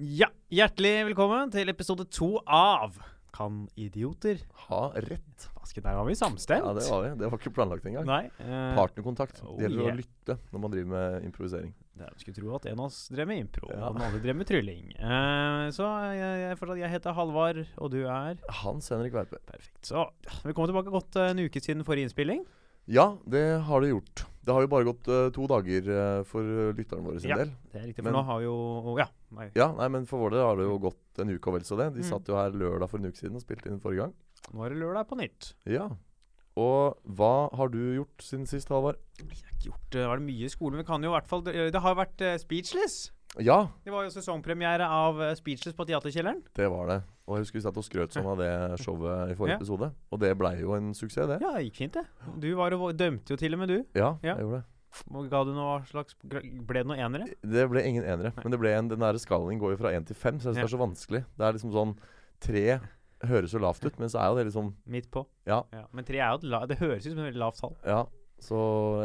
ja, hjertelig velkommen til episode to av Kan idioter Ha rett. Vasken, der var vi samstemt. Ja, det var vi. Det var ikke planlagt engang. Nei. eh, Partnerkontakt. oh Det gjelder yeah. å lytte når man driver med improvisering. det er- skulle tro at en av oss drev med impro, Ja. og den andre drev med trylling. Eh, så jeg, jeg, fortsatt, jeg heter Halvard, og du er Hans Henrik Verpe. Perfekt. Så vi kommer tilbake godt en uke siden forrige innspilling. Ja, det har det gjort. Det har jo bare gått uh, to dager uh, for lytterne våre sin Ja. del. Det er riktig, for Men- nå har vi jo Ja. Nei. Ja, nei, men for vår del har det jo gått en uke og vel så det. De Mm. satt jo her lørdag for en uke siden og spilte inn forrige gang. Nå er det lørdag på nytt. Ja. Og hva har du gjort siden sist, Halvard? Jeg har ikke gjort det. Var det mye i skolen? Vi kan jo i hvert fall Det, har jo vært uh, Speechless. Ja, Det var jo sesongpremiere av eh, Speechless på Teaterkjelleren. det var det. Og jeg husker vi satt og skrøt sånn av det showet i forrige Ja. episode. Og det blei jo en suksess, det. Ja, det gikk fint, det. Du var jo, dømte jo til og med, du. Ja, Ja. jeg gjorde det. Og Ga du noe slags Ble det noe enere? Det ble ingen enere. Men det ble en, den der skalaen går jo fra én til fem, så jeg synes det er så vanskelig. Det er liksom sånn Tre høres så lavt ut, men så er jo det liksom Midt på. Ja. Men tre er jo et la Det høres ut som et veldig lavt tall. Ja. Så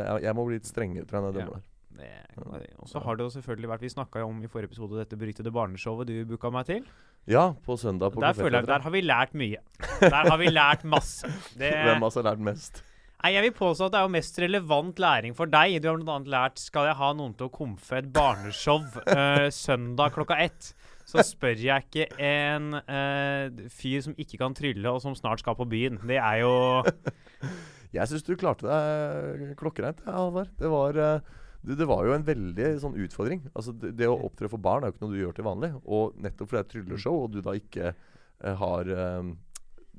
jeg, jeg må bli litt strengere, tror jeg, når jeg Ja. dømmer der. Det- Og så har det jo selvfølgelig vært Vi snakka jo om i forrige episode dette beryktede barneshowet du booka meg til. Ja, på søndag på Der føler jeg Der har vi lært mye. Der har vi lært masse. Det, Hvem har så lært mest? Nei, Jeg vil påstå at det er jo mest relevant læring for deg. Du har bl.a. lært Skal jeg ha noen til å komfe et barneshow uh, søndag klokka ett, så spør jeg ikke en uh, fyr som ikke kan trylle, og som snart skal på byen. Det er jo Jeg syns du klarte deg klokkereint, Halvard. Det var eh, det, det var jo en veldig sånn utfordring. Altså det, det å opptre for barn er jo ikke noe du gjør til vanlig. Og nettopp fordi det er et trylleshow, og du da ikke eh, har eh,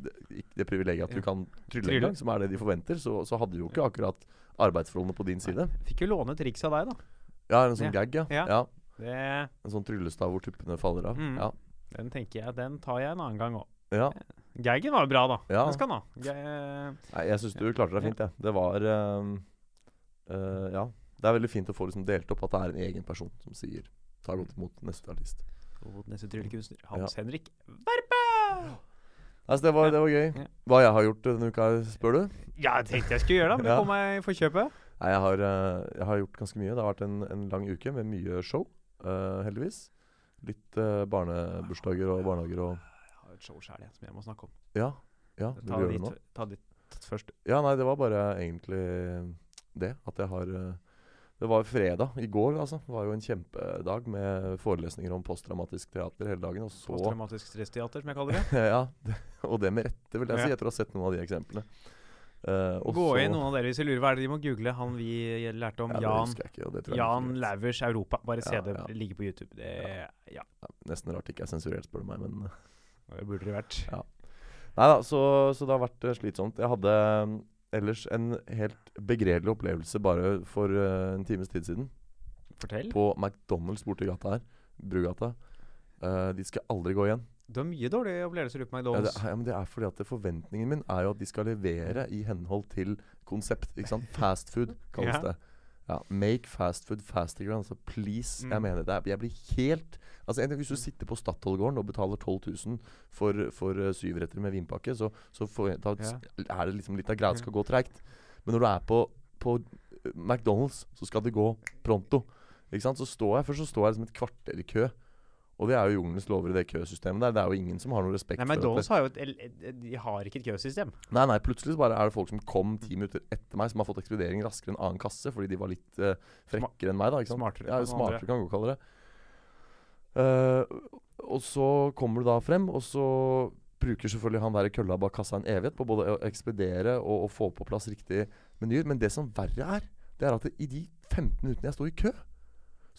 det, ikke det privilegiet at du kan trylle engang, som er det de forventer, så, så hadde du jo ikke akkurat arbeidsforholdene på din side. Fikk jo låne triks av deg, da. Ja, en sånn Ja. gag, ja. Ja. ja. En sånn tryllestav hvor tuppene faller av. Mm. Ja. den tenker jeg Den tar jeg en annen gang òg. ja. Gaggen var jo bra, da. Ja. Den skal han ha. Ga- Nei, jeg syns du klarte deg fint, jeg. Det var uh, uh, Ja. Det er veldig fint å få liksom delt opp at det er en egen person som sier Ta godt imot neste artist. Og neste tryllekunstner. Hans Ja. Henrik Verpe! Altså, det, var, det var gøy. Hva jeg har gjort denne uka, spør du? Ja, jeg tenkte jeg skulle gjøre det, men Ja. kom meg i forkjøpet. Nei, jeg har, eh, jeg har gjort ganske mye. Det har vært en, en lang uke med mye show, uh, heldigvis. Litt uh, barnebursdager og barnehager og Jeg har et show sjøl, som jeg må snakke om. Ja. ja du Ta vil gjøre det nå? ta ditt først. Ja, nei, det var bare egentlig det. At jeg har eh, Det var fredag i går, altså. Det var jo en kjempedag med forelesninger om posttraumatisk teater hele dagen. Og så Posttraumatisk stressteater, som jeg kaller det. Ja, det, og det med rette, vil jeg si, etter å ha sett noen av de eksemplene. Uh, Gå så- inn, noen av dere hvis dere lurer hva er det de må google. Han vi lærte om, ja, Jan, ikke, det Jan er Lauvers Europa. Bare se Ja, det ja. ligger på YouTube. Det, ja. Nesten rart ikke er sensurert, spør du meg. Men det burde det vært. Ja. Nei da, så, så det har vært eh, slitsomt. Jeg hadde ellers en helt begredelig opplevelse bare for uh, en times tid siden. Fortell. På McDonald's borti gata her. Brugata. Uh, de skal aldri gå igjen. Du har mye dårlige opplevelser på Ja, det, McDonald's. er- ja, men det er fordi at forventningen min er jo at de skal levere i henhold til konsept. Ikke sant? Fast food kalles Ja. det. Ja, Make fast food faster. Altså please. Jeg Mm. mener det. Jeg blir helt Altså en- Hvis du sitter på Statoil-gården og betaler 12 000 for, for uh, syvretter med vinpakke, så, så får, da, er det liksom litt av greia det skal gå treigt. Men når du er på, på uh, McDonald's, så skal det gå pronto. Ikke sant? Så står jeg, Først så står jeg liksom et kvarter i kø. Og det er jo jungelens lover i det køsystemet der. Det er jo ingen som har noe respekt Nei, for det- McDonald's har jo et De har ikke et køsystem. Nei, nei, plutselig bare er det folk som kom ti minutter etter meg, som har fått ekspedering raskere enn annen kasse, fordi de var litt uh, frekkere enn meg. da, ikke sant? Smartere Ja, smartere kan man godt kalle det. Uh, og så kommer du da frem, og så bruker selvfølgelig han der kølla bak kassa en evighet på både å ekspedere og å få på plass riktige menyer. Men det som verre er, det er at i de 15 minuttene jeg sto i kø,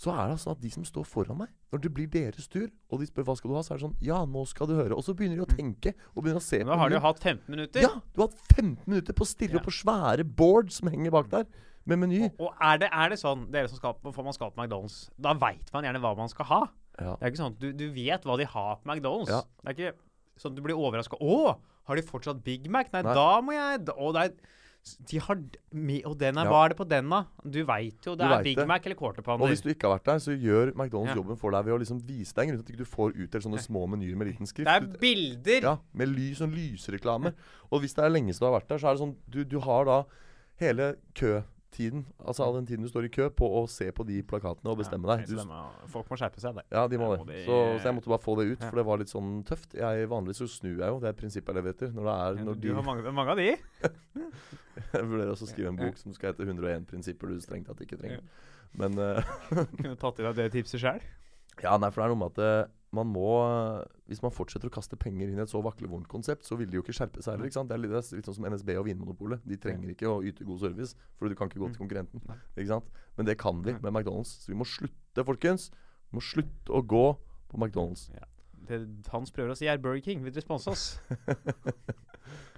så er det sånn at de som står foran meg, når det blir deres tur, og de spør hva skal du ha, så er det sånn Ja, nå skal du høre. Og så begynner de å tenke og begynner å se Nå har de jo hatt 15 minutter. Ja, du har hatt 15 minutter på å stirre Ja. på svære board som henger bak der, med meny. Og, og er, det, er det sånn, dere som skal, får man skal på McDonald's, da veit man gjerne hva man skal ha. Ja. Det er ikke sånn at du, du vet hva de har på McDonald's. Ja. Det er ikke sånn at du blir overraska. Å, har de fortsatt Big Mac? Nei, Nei. da må jeg da, Å, det er de har Og den er, Ja. hva er det på den, da? Du veit jo. Det Du er Big det. Mac eller Og hvis du ikke har vært der, så gjør McDonald's Ja. jobben for deg ved å liksom vise deg en grunn til at ikke du får utdelt sånne små menyer med liten skrift. Det er bilder! Ja, med lys, sånn lysreklame. Og hvis det er lenge siden du har vært der, så er det sånn Du, du har da hele kø tiden Altså all den tiden du står i kø på å se på de plakatene og bestemme deg. Du, må- folk må skjerpe seg der. ja, de må det. Så, så jeg måtte bare få det ut, for det var litt sånn tøft. Jeg Vanligvis så snur jeg jo, det er prinsippet jeg lever etter. Når det er når du de har mange, mange av de. Jeg vurderer også å skrive en bok som skal hete 101 prinsipper du strengt tatt ikke trenger. Men uh, Kunne tatt i deg det tipset sjøl. Ja, nei, for det er noe med at eh, man må Hvis man fortsetter å kaste penger inn i et så vaklevorent konsept, så vil de jo ikke skjerpe seg heller. ikke sant? Det er litt, det er litt sånn som NSB og Vinmonopolet. De trenger ikke å yte god service, for du kan ikke gå til Mm. konkurrenten. Ikke sant? Men det kan vi med McDonald's. Så vi må slutte, folkens. Vi må slutte å gå på McDonald's. Det Hans prøver å si, er Burger King. Vil dere sponse oss?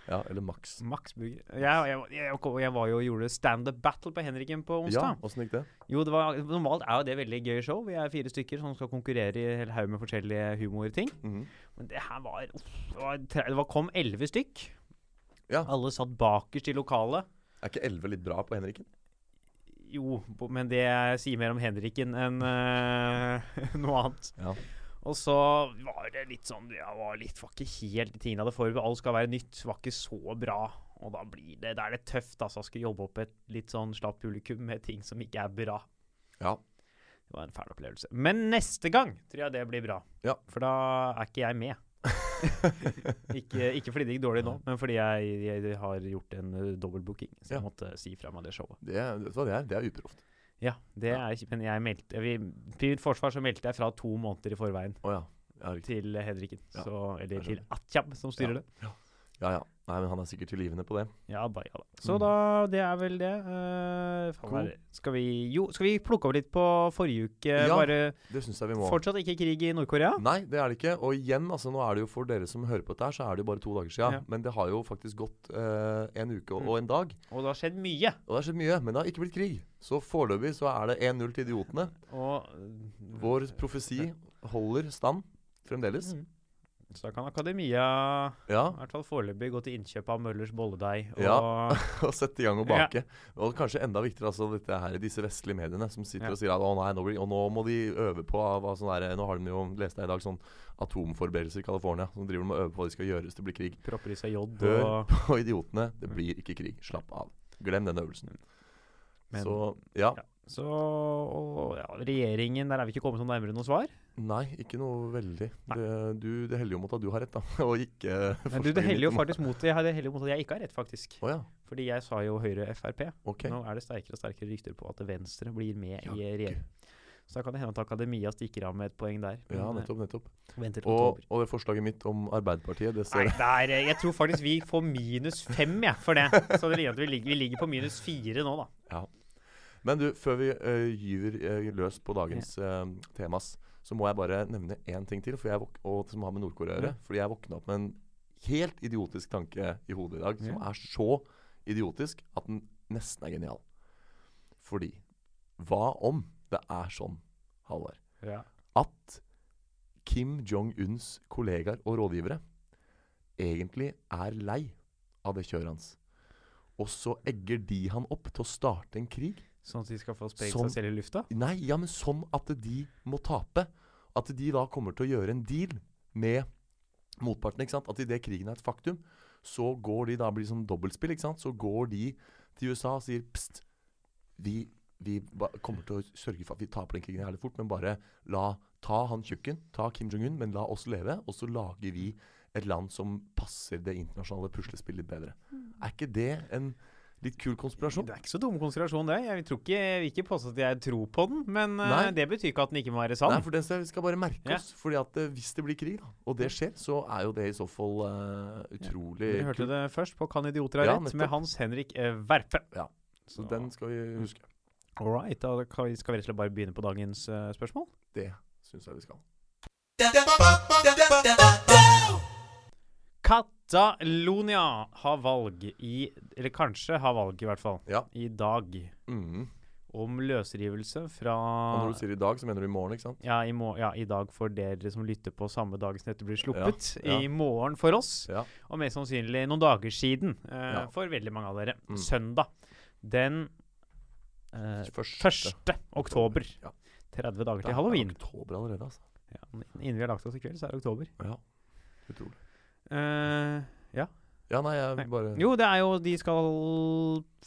Ja, eller Max. Max Burger. Jeg, jeg, jeg, jeg, var jo og gjorde standup battle på Henriken på Ja, onsdag. åssen gikk det? Jo, det var, Normalt er jo det veldig gøy show. Vi er fire stykker som skal konkurrere i en haug med forskjellige humorting. Mhm. Men det her var uff, Det, var, det var, kom elleve stykk. Ja. Alle satt bakerst i lokalet. Er ikke 11 litt bra på Henriken? Jo, men det sier mer om Henriken enn uh, noe annet. Ja. Og så var det litt sånn Ja, var litt, var ikke helt de tingene jeg hadde forberedt. Alt skal være nytt. Var ikke så bra. Og da blir det Da er det tøft, altså. Skal jobbe opp et litt sånn slapt publikum med ting som ikke er bra. Ja. Det var en fæl opplevelse. Men neste gang tror jeg det blir bra. Ja. For da er ikke jeg med. ikke, ikke fordi det gikk dårlig nå, men fordi jeg, jeg har gjort en uh, dobbeltbooking. Så Ja. jeg måtte si fra meg det showet. Det, vet det er? Det er uproft. Ja, det Ja. er ikke Men jeg meldte vi, Til forsvar så meldte jeg fra to måneder i forveien oh, ja. Til Hedriken. Ja, Så, eller til. Atjab, som styrer det. ja ja. Nei, men han er sikkert tilgivende på det. Ja da, ja da. Så Mm. da, det er vel det. Uh, Cool. Skal vi Jo, skal vi plukke over litt på forrige uke? Ja. Bare Det syns jeg vi må. Fortsatt ikke krig i Nord-Korea? Nei, det er det ikke. Og igjen, altså nå er det jo for dere som hører på dette her, så er det jo bare to dager siden. Ja. Men det har jo faktisk gått uh, en uke og, Mm. og en dag. Og det har skjedd mye. Og det har skjedd mye, men det har ikke blitt krig. Så foreløpig så er det 1-0 til idiotene. Og Vår profesi holder stand fremdeles. Mm. Så da kan akademia, Ja. i hvert fall foreløpig, gå til innkjøp av Møllers bolledeig. Og Ja. Og sette i gang og Ja. bake. Og kanskje enda viktigere altså dette her, disse vestlige mediene som sitter Ja. og sier at å nei, nå, blir, og nå må de øve på hva sånn der, Nå har de jo, lest jeg i dag, sånn atomforberedelser i California. Som driver med å øve på hva de skal gjøre hvis det blir krig. propper i seg jod. Hør Og, på idiotene. Det blir ikke krig. Slapp av. Glem den øvelsen. men, Så ja. ja. Så og, ja, regjeringen, der er vi ikke kommet noe nærmere noe svar. Nei, ikke noe veldig. Det, du, det heller jo mot at du har rett, da. Og ikke Men du, det heller jo faktisk mot det. Jeg jo mot at jeg ikke har rett, faktisk. Å ja. Fordi jeg sa jo Høyre Frp. Okay. Nå er det sterkere og sterkere rykter på at Venstre blir med Ja, i regjering. Så da kan det hende at Akademia stikker av med et poeng der. Ja, Men, ja, nettopp. nettopp. Og, og det forslaget mitt om Arbeiderpartiet, det ser Nei, er, eh, jeg tror faktisk vi får minus fem jeg, for det. Så det ligner at vi ligger, vi ligger på minus fire nå, da. Men du, før vi uh, gyver uh, løs på dagens uh, temas, så må jeg bare nevne én ting til, og som har med Nord-Korea å gjøre. Fordi jeg våkna opp med en helt idiotisk tanke i hodet i dag, som er så idiotisk at den nesten er genial. Fordi Hva om det er sånn, Halvard, Ja. at Kim Jong-uns kollegaer og rådgivere egentlig er lei av det kjøret hans? Og så egger de han opp til å starte en krig? Sånn at de skal få sprengt seg selv i lufta? Nei, ja, men sånn at de må tape. At de da kommer til å gjøre en deal med motparten. ikke sant? At idet krigen er et faktum, så går de da blir det sånn dobbeltspill. ikke sant? Så går de til USA og sier pst, vi, vi kommer til å sørge for at vi taper den krigen jævlig fort, men bare la ta han tjukken, ta Kim Jong-un, men la oss leve, og så lager vi et land som passer det internasjonale puslespillet litt bedre. Er ikke det en litt kul konspirasjon? Det er ikke så dum konspirasjon, det. Jeg tror ikke, jeg vil ikke påstå at jeg tror på den, men eh, Nei. det betyr ikke at den ikke må være sann. Nei, for det skal, vi skal bare merke Ja. oss. Fordi at eh, hvis det blir krig, da, og det skjer, så er jo det i så fall uh, utrolig Vi hørte kul. det først på Kan idioter ha Ja, rett? med Hans Henrik uh, Verpe. Ja. Så den skal vi huske. All right, da skal vi rett og slett bare begynne på dagens uh, spørsmål. Det syns jeg vi skal. Catalonia har valg i Eller kanskje har valg, i hvert fall. Ja. I dag. Mm. Om løsrivelse fra Og når du sier i dag, så mener du i morgen, ikke sant? ja i, ja, i dag for dere som lytter på samme dag som dette blir sluppet. Ja. I morgen for oss. Ja. Og mest sannsynlig noen dager siden Ja. for veldig mange av dere. Mm. Søndag den eh, Første. 1. oktober. Ja. 30 dager til halloween. Det er oktober allerede, altså. Ja, innen vi har lagt oss i kveld, så er det oktober. Ja. Utrolig. Eh, ja. Ja, nei, jeg bare Jo, det er jo De skal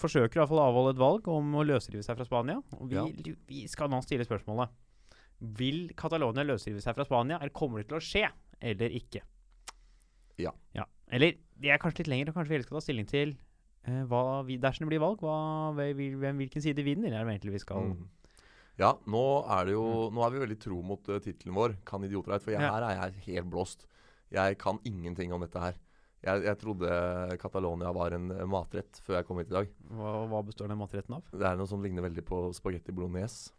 forsøker i hvert fall å avholde et valg om å løsrive seg fra Spania. Og vi, Ja. vi skal nå stille spørsmålet Vil Catalonia løsrive seg fra Spania, eller kommer det til å skje, eller ikke? Ja. Eller det er kanskje litt lenger, og kanskje vi skal ta stilling til eh, hva vi, dersom det blir valg, hva, hvem, hvem, hvilken side vinner, er det egentlig vi skal Mm. Ja, nå er det jo Nå er vi veldig tro mot uh, tittelen vår, 'Kan idioter? For jeg, Ja. her er jeg helt blåst. Jeg kan ingenting om dette her. Jeg, jeg trodde Catalonia var en matrett før jeg kom hit i dag. hva, hva består den matretten av? Det er noe som ligner veldig på spagetti bolognese.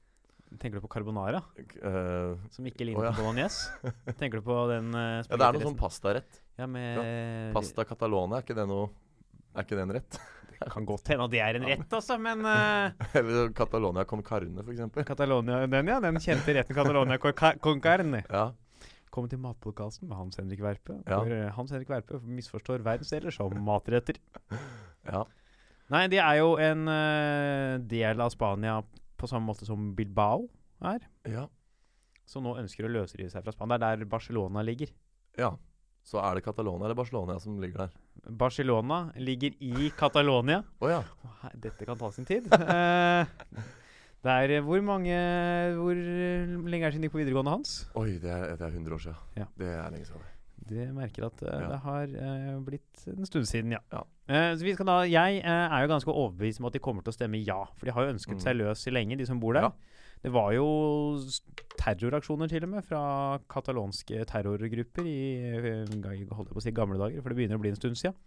Tenker du på carbonara, Uh, som ikke ligner oh, ja. på bolognese? Tenker du på den uh, ja, det er noe sånn pastarett. Ja, med Pasta Catalonia, er ikke det noe Er ikke det en rett? Kan godt hende at det er en rett, altså, men uh, Eller Catalonia con carne, f.eks. Catalonia, den ja, den kjente retten Catalonia con carne. Ja. Kommer til matpodkasten med Hans Henrik Verpe. Ja. Hvor eh, Hans Henrik Verpe misforstår verdensdeler som matretter. ja. Nei, det er jo en uh, del av Spania på samme måte som Bilbao er, Ja. som nå ønsker å løsrive seg fra Spania. Det er der Barcelona ligger. ja. Så er det Catalonia eller Barcelona som ligger der? Barcelona ligger i Catalonia. oh, ja. Dette kan ta sin tid. Eh, det er eh, hvor mange Hvor eh, lenge er det siden du gikk på videregående, Hans? Oi, det er, det er 100 år siden. Ja. Det er lenge siden. Du merker at uh, Ja. det har uh, blitt en stund siden, ja. Ja. Uh, så vi skal da, Jeg eh, er jo ganske overbevist om at de kommer til å stemme ja. For de har jo ønsket Mm. seg løs i lenge, de som bor der. Det var jo terroraksjoner til og med fra katalonske terrorgrupper i eh, holdt jeg på å si gamle dager, for det begynner å bli en stund siden.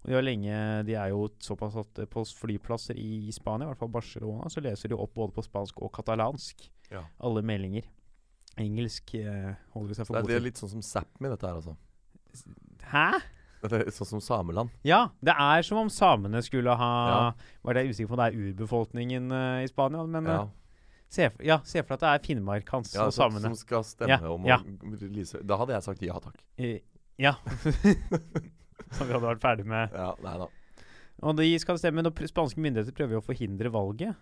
Og de, har lenge, de er jo såpass at eh, på flyplasser i Spania, i hvert fall Barcelona, så leser de opp både på spansk og katalansk Ja. alle meldinger. Engelsk eh, holder vi seg for Det er, det er litt sånn som Sápmi, dette her, altså. Hæ? Er sånn som Sameland. Ja, det er som om samene skulle ha Ja. Var det jeg er usikker på om det er urbefolkningen uh, i Spania, men Ja. eh, se, for, ja, se for deg at det er Finnmark, hans ja og samene. som skal stemme Ja, om ja. å release Da hadde jeg sagt ja takk. Uh, ja. Som vi hadde vært ferdig med. Ja, nei da. Og de skal stemme når spanske myndigheter prøver jo å forhindre valget.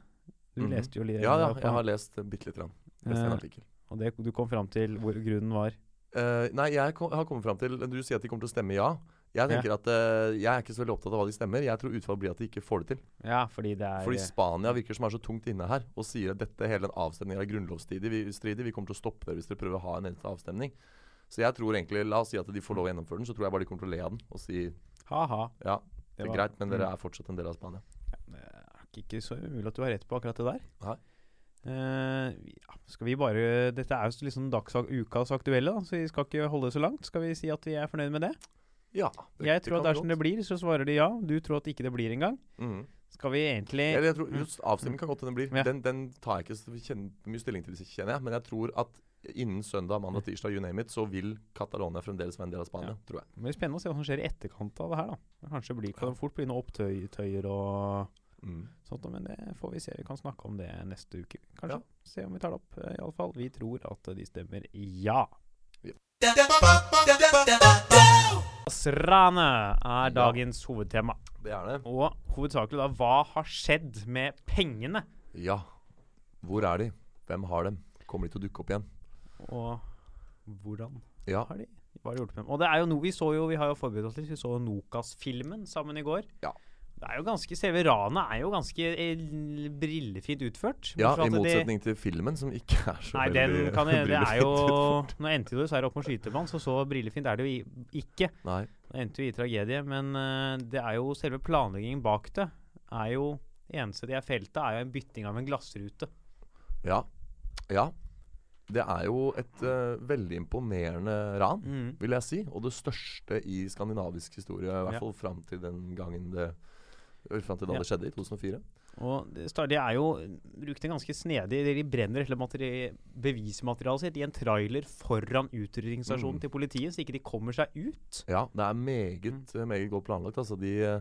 Du Mhm. leste jo litt Ja, ja, jeg har lest uh, bitte lite grann. Leste en Eh, artikkel. Og det, du kom fram til hvor grunnen var. Uh, nei, jeg kom, har kommet fram til Du sier at de kommer til å stemme ja. Jeg tenker at uh, Jeg er ikke så veldig opptatt av hva de stemmer. Jeg tror utfallet blir at de ikke får det til. Ja, fordi det er Fordi Spania virker som er så tungt inne her og sier at dette hele den avstemningen er grunnlovsstridig. Vi, vi kommer til å stoppe dere hvis dere prøver å ha en eneste avstemning. Så jeg tror egentlig La oss si at de får lov å gjennomføre den, så tror jeg bare de kommer til å le av den og si Ha-ha. ja, det er var- greit, men dere Mm. er fortsatt en del av Spania. Det er ikke så umulig at du har rett på akkurat det der. Nei. Eh, ja, skal vi bare Dette er jo liksom dagsak, ukas aktuelle, da, så vi skal ikke holde det så langt. Skal vi si at vi er fornøyd med det? Ja. Det, Jeg tror at dersom det blir, så svarer de ja. Du tror at ikke det blir engang. Mhm. Skal vi egentlig Eller jeg tror just Avstemning kan godt hende blir. Mm. Ja. Den, den tar jeg ikke så mye stilling til, kjenner jeg. Men jeg tror at innen søndag, mandag, tirsdag, you name it, så vil Catalonia fremdeles være en del av Spania. Ja. tror jeg. Det blir spennende å se hva som skjer i etterkant av det her. da Kanskje blir, kan det fort bli noe opptøyer og Mm. sånt, men det får vi se. Vi kan snakke om det neste uke, kanskje. Ja. Se om vi tar det opp, iallfall. Vi tror at de stemmer ja. Asrane er dagens hovedtema. Det er det. Og hovedsakelig da, hva har skjedd med pengene? Ja. Hvor er de? Hvem har dem? Kommer de til å dukke opp igjen? Og hvordan Ja. har de hva har de gjort med dem? Og det er jo noe vi så jo, vi har jo forberedt oss litt, vi så Nokas-filmen sammen i går. Ja. Det er jo ganske, Selve ranet er jo ganske eh, brillefint utført. ja, I motsetning de, til filmen, som ikke er så Nei, den veldig kan jeg, det er jo utført. Nå endte jo dessverre opp med skytemann, så så brillefint er det jo ikke. Nei. Det endte jo i tragedie, men uh, det er jo selve planleggingen bak det. er jo Det eneste de er feltet, er jo en bytting av en glassrute. Ja. Ja. Det er jo et uh, veldig imponerende ran, Mm. vil jeg si. Og det største i skandinavisk historie, i hvert Ja. fall fram til den gangen det Fram til da Ja. det skjedde, i 2004. Og det, de er jo brukt en ganske snedig De brenner hele bevismaterialet sitt i en trailer foran utrydningsstasjonen Mm. til politiet, så ikke de kommer seg ut. Ja, det er meget, Mm. meget godt planlagt. Altså, de eh,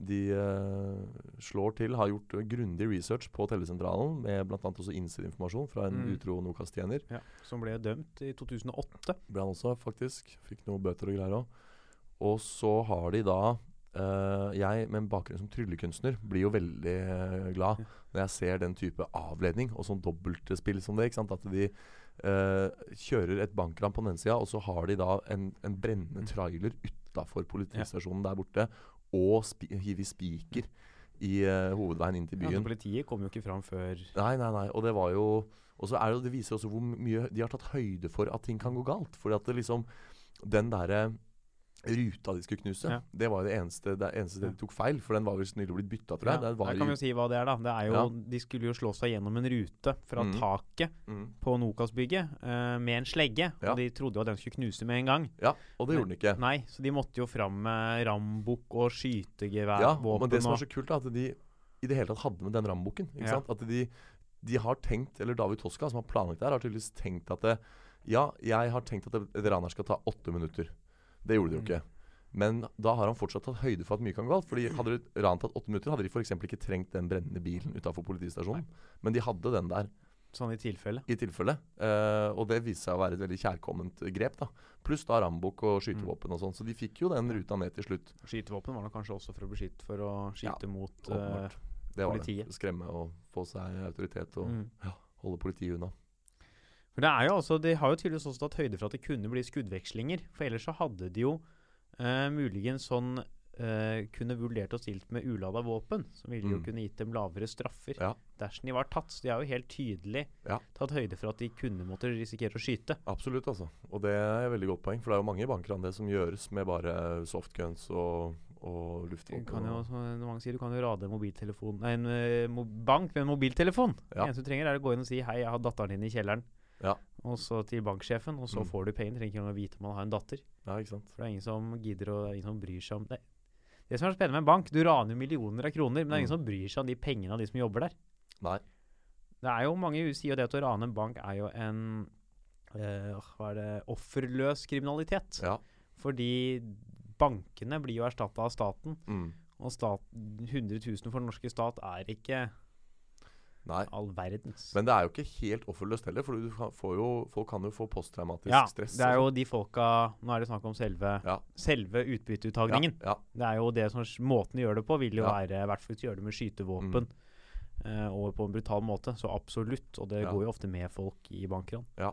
de uh, slår til, har gjort eh, grundig research på tellesentralen, med bl.a. også innsideinformasjon fra en Mm. utro Nokas-tjener. Som ble dømt i 2008. Ble han også, faktisk. Fikk noen bøter og greier òg. Og så har de da eh, Jeg med en bakgrunn som tryllekunstner blir jo veldig uh, glad når jeg ser den type avledning og sånn dobbeltspill som det. ikke sant? At de uh, kjører et bankran på den ene sida, og så har de da en, en brennende Mm. trailer utafor politistasjonen der borte og spi hiver spiker i hovedveien inn til byen. Ja, politiet kom jo ikke fram før Nei, nei, nei. Og det var jo Og så er det, det viser også hvor mye de har tatt høyde for at ting kan gå galt. Fordi at det liksom Den derre ruta de skulle knuse, Ja. det var det eneste Det eneste ja. de tok feil. For den var vel nylig blitt bytta, tror jeg. Ja, der kan vi jo si hva det er, da. Det er jo. De skulle jo slå seg gjennom en rute fra mm. taket mm, på Nokas-bygget uh, med en slegge. Og de trodde jo at den skulle knuse med en gang. ja, og det gjorde den ikke. Nei, så de måtte jo fram med rambukk og skytegevær, Ja, våpen men det som er så kult, er at de i det hele tatt hadde med den sant? At de, de har tenkt, eller David Toska, som har planlagt det her, har tydeligvis tenkt at det, Ja, jeg har tenkt at et raner skal ta åtte minutter. Det gjorde de jo ikke. Men da har han fortsatt tatt høyde for at mye kan gå galt. Fordi Hadde et ran tatt åtte minutter, hadde de f.eks. ikke trengt den brennende bilen utafor politistasjonen. Men de hadde den der sånn i tilfelle. i tilfelle. Uh, og det viste seg å være et veldig kjærkomment grep. da Pluss da rambukk og skytevåpen og sånn. Så de fikk jo den ruta ned til slutt. Skytevåpen var nok kanskje også for å beskytte for å skyte mot uh, det politiet. Det var det. Skremme og få seg autoritet og mm. holde politiet unna. For det er jo altså, De har jo tydeligvis også tatt høyde for at det kunne bli skuddvekslinger. For ellers så hadde de jo eh, muligens sånn eh, kunne vurdert og stilt med ulada våpen. Som ville jo Mm. kunne gitt dem lavere straffer Ja. dersom de var tatt. Så de har jo helt tydelig Ja. tatt høyde for at de kunne måtte risikere å skyte. Absolutt, altså. Og det er et veldig godt poeng. For det er jo mange bankran det som gjøres med bare softguns og, og Du luftvåpen. kan jo, som mange sier, du kan jo rade mobiltelefon Nei, en eh, bank med en mobiltelefon. Ja. Det eneste du trenger, er å gå inn og si 'hei, jeg har datteren din i kjelleren'. Ja. Og så til banksjefen, og så Mm. får du penger. Trenger ikke engang å vite om man har en datter. ja, ikke sant. For det er ingen som gidder og det er ingen som bryr seg om det. Det som er spennende med en bank, du raner jo millioner av kroner, men det er ingen Mm. som bryr seg om de pengene av de som jobber der. Nei. Det er jo Mange sier jo det at å rane en bank er jo en øh, hva er det, offerløs kriminalitet. Ja. Fordi bankene blir jo erstatta av staten, Mm. og stat, 100 000 for den norske stat er ikke Nei. all verdens. Men det er jo ikke helt offerløst heller, for du får jo, folk kan jo få posttraumatisk ja, stress. det er jo de folka Nå er det snakk om selve, Ja. selve utbytteuttagningen. Ja, Det er jo det som Måten de gjør det på, vil jo være I hvert fall hvis de gjør det med skytevåpen. eh, og på en brutal måte. Så absolutt. Og det går jo ofte med folk i bankran. ja.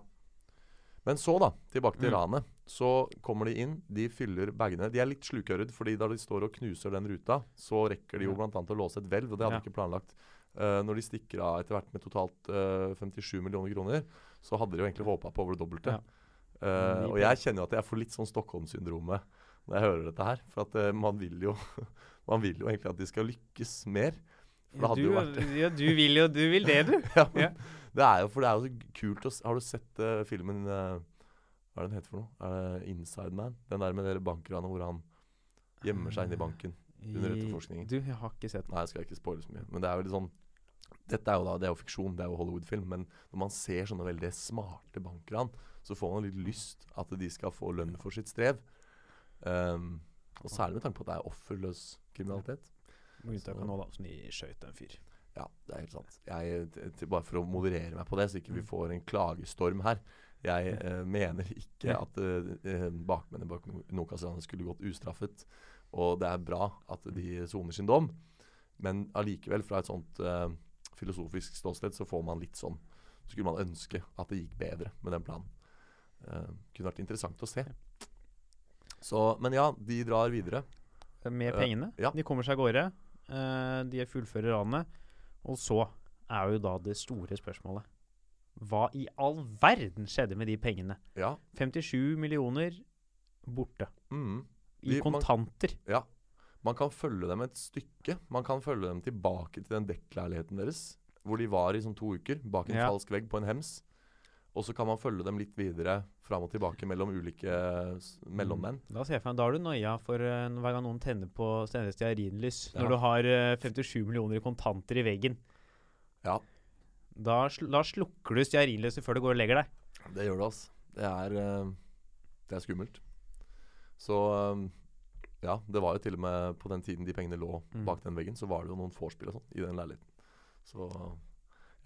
Men så, da, tilbake til Mm. ranet. Så kommer de inn, de fyller bagene. De er litt slukørret, fordi da de står og knuser den ruta, så rekker de jo bl.a. å låse et hvelv, og det hadde de ikke planlagt. Eh, når de stikker av etter hvert med totalt uh, 57 millioner kroner, så hadde de jo egentlig håpa på over det dobbelte. Ja. Uh, og jeg kjenner jo at jeg får litt sånn Stockholm-syndromet når jeg hører dette her. For at eh, man vil jo Man vil jo egentlig at de skal lykkes mer. For det hadde Du, jo vært ja, du vil jo du vil det, du. ja, men Ja. Det er jo for det er jo så kult å Har du sett eh, filmen eh, Hva er den heter for noe? Er det Inside Man? Den der med dere bankranet hvor han gjemmer seg inne i banken. Under etterforskningen. Du, jeg har ikke sett den. Nei, jeg skal ikke spoile så mye. Men det er jo litt sånn Dette er jo da, det er jo fiksjon, det er jo Hollywood-film. Men når man ser sånne veldig smarte bankran, så får man litt lyst at de skal få lønn for sitt strev. Um, og særlig med tanke på at det er offerløs kriminalitet. Med unntak av nå, da, som de skjøt en fyr. Ja, det er helt sant. Jeg, bare for å moderere meg på det, så ikke vi Mm. får en klagestorm her. Jeg eh, mener ikke at eh, eh, bakmennene bak No- Nokas-ranet skulle gått ustraffet. Og det er bra at de soner sin dom, men allikevel, fra et sånt eh, filosofisk ståsted, så får man litt sånn Så skulle man ønske at det gikk bedre med den planen. Uh, kunne vært interessant å se. Så, men ja, de drar videre. Med pengene. pengene. ja. De kommer seg av gårde. Uh, de fullfører ranet. Og så er jo da det store spørsmålet Hva i all verden skjedde med de pengene? Ja. 57 millioner borte. Mm. I De- man- kontanter. Ja. Man kan følge dem et stykke. Man kan følge dem tilbake til den dekkleiligheten deres, hvor de var i sånn to uker, bak en Ja. falsk vegg på en hems. Og så kan man følge dem litt videre fram og tilbake mellom ulike mellommenn. Da ser jeg for meg, da har du noia for eh, hver gang noen tenner på tenner stearinlys. Ja. Når du har eh, 57 millioner i kontanter i veggen. Ja. Da, sl da slukker du stearinlyset før du går og legger deg. Det gjør du, altså. Det er, eh, det er skummelt. Så eh, ja, det var jo til og med på den tiden de pengene lå Mm. bak den veggen, så var det jo noen vorspiel og sånn i den leiligheten. Så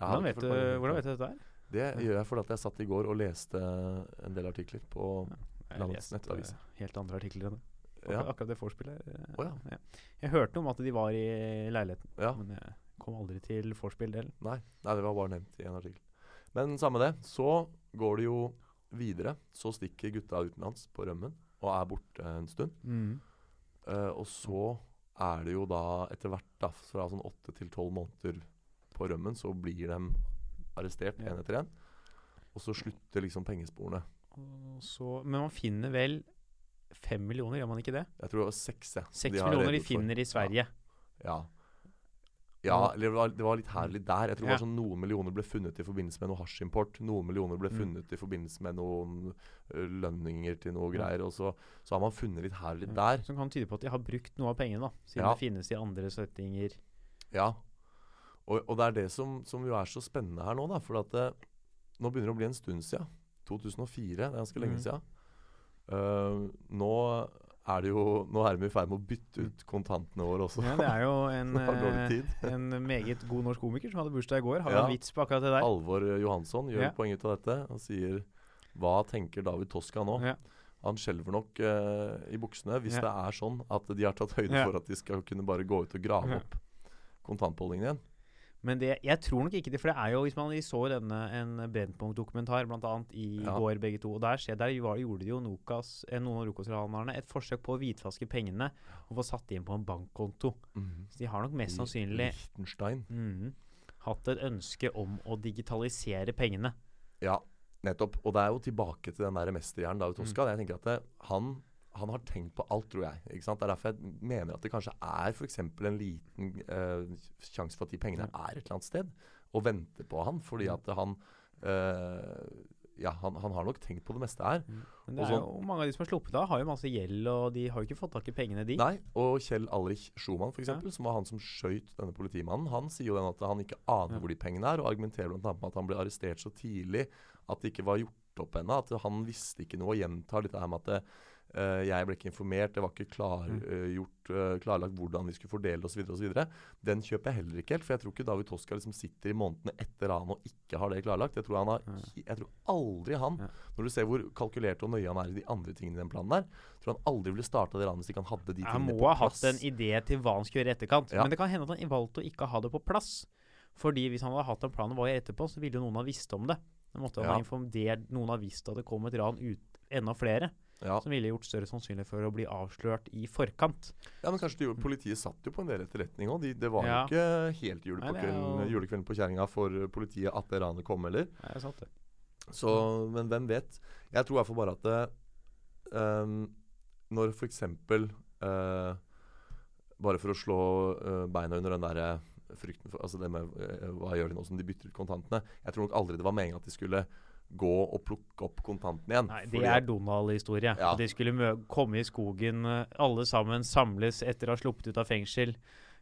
Hvordan vet, du, hvordan vet du dette her? Det gjør jeg fordi at jeg satt i går og leste en del artikler på ja, Landets nettavis. eh, Helt andre artikler enn det. Ja. Akkurat det vorspielet. Oh, ja. ja. Jeg hørte om at de var i leiligheten, ja. men jeg kom aldri til vorspiel-delen. Nei, nei, det var bare nevnt i en artikkel. Men samme det. Så går det jo videre. Så stikker gutta utenlands på rømmen. og er borte en stund. Mm. Eh, og så er det jo da etter hvert, da, fra sånn åtte til tolv måneder på rømmen, så blir de arrestert én etter én. Og så slutter liksom pengesporene. Så, men man finner vel fem millioner, gjør man ikke det? Jeg tror det var seks. jeg. Seks de millioner de finner for. i Sverige. Ja. Ja, eller det var, det var litt her og litt der. Jeg tror Ja. var sånn Noen millioner ble funnet i forbindelse med noe hasjimport. Noen millioner ble Mm. funnet i forbindelse med noen lønninger til noe Ja. greier. Og så, så har man funnet litt her og litt Ja, der. Som kan tyde på at de har brukt noe av pengene, da. Siden Ja. det finnes i andre settinger. Ja. Og, og det er det som, som jo er så spennende her nå, da. For at det, nå begynner det å bli en stund siden. 2004, det er ganske lenge mm. siden. Uh, nå er det jo Nå er de i ferd med å bytte ut kontantene våre også. Ja, det er jo en, eh, en meget god norsk komiker som hadde bursdag i går. Har Ja. en vits på akkurat det der. Alvor Johansson gjør Ja. poeng ut av dette og sier Hva tenker David Toska nå? Ja. Han skjelver nok uh, i buksene hvis det er sånn at de har tatt høyde for at de skal kunne bare gå ut og grave opp kontantbeholdningen igjen. Men det, jeg tror nok ikke det, for det er jo Hvis man så denne en Brennpunkt-dokumentar annet i Ja. går, begge to, og der, skjer, der var, gjorde jo Nokas, eh, noen av Nokas-ranerne et forsøk på å hvitvaske pengene og få satt inn på en bankkonto. Så de har nok mest sannsynlig mhm, hatt et ønske om å digitalisere pengene. Ja, nettopp. Og det er jo tilbake til den der mesterhjernen David Mm. Jeg tenker at det, han, han har tenkt på alt, tror jeg. Ikke sant? Det er derfor jeg mener at det kanskje er f.eks. en liten uh, sjanse for at de pengene er et eller annet sted og venter på han. Fordi Mm. at han uh, Ja, han, han har nok tenkt på det meste her. Men det er jo, mange av de som har sluppet av, har jo masse gjeld, og de har jo ikke fått tak i pengene, de. Nei, og Kjell Alrich Schumann, for eksempel, som var han som skøyt denne politimannen, han sier jo den at han ikke aner Ja. hvor de pengene er, og argumenterer bl.a. med at han ble arrestert så tidlig at det ikke var gjort opp ennå. At han visste ikke noe, og gjentar dette her med at eh, jeg ble ikke informert, det var ikke klargjort, eh, klarlagt hvordan vi skulle fordele osv. osv. Den kjøper jeg heller ikke helt, for jeg tror ikke David Toska liksom sitter i månedene etter han og ikke har det klarlagt. Jeg tror, han har, jeg tror aldri han, når du ser hvor kalkulert og nøye han er i de andre tingene i den planen der, tror han aldri ville starta det ranet hvis ikke han hadde de tingene på plass. Han må ha hatt en idé til hva han skulle gjøre i etterkant. Ja. Men det kan hende at han valgte å ikke ha det på plass. Fordi hvis han hadde hatt en plan og var etterpå, så ville noen ha visst om det. Da måtte han Ja. ha informert Noen ha visst at det kom et ran ut enda flere. Ja. Som ville gjort større sannsynlig for å bli avslørt i forkant. ja, men kanskje de, gjorde- Politiet satt jo på en del etterretning òg. De, det var Ja. jo ikke helt jule på er kvelden, jo- julekvelden på kjerringa for eh, politiet at det ranet kom, eller? Nei, jeg satt det. Så, men hvem vet? Jeg tror i hvert fall bare at det, um, når f.eks. Uh, bare for å slå uh, beina under den derre frykten for Altså det med uh, hva gjør de nå som de bytter ut kontantene? Jeg tror nok aldri det var meningen at de skulle gå og plukke opp kontantene igjen. Nei, det er Donald-historie. Ja. De skulle komme i skogen, eh, alle sammen samles etter å ha sluppet ut av fengsel,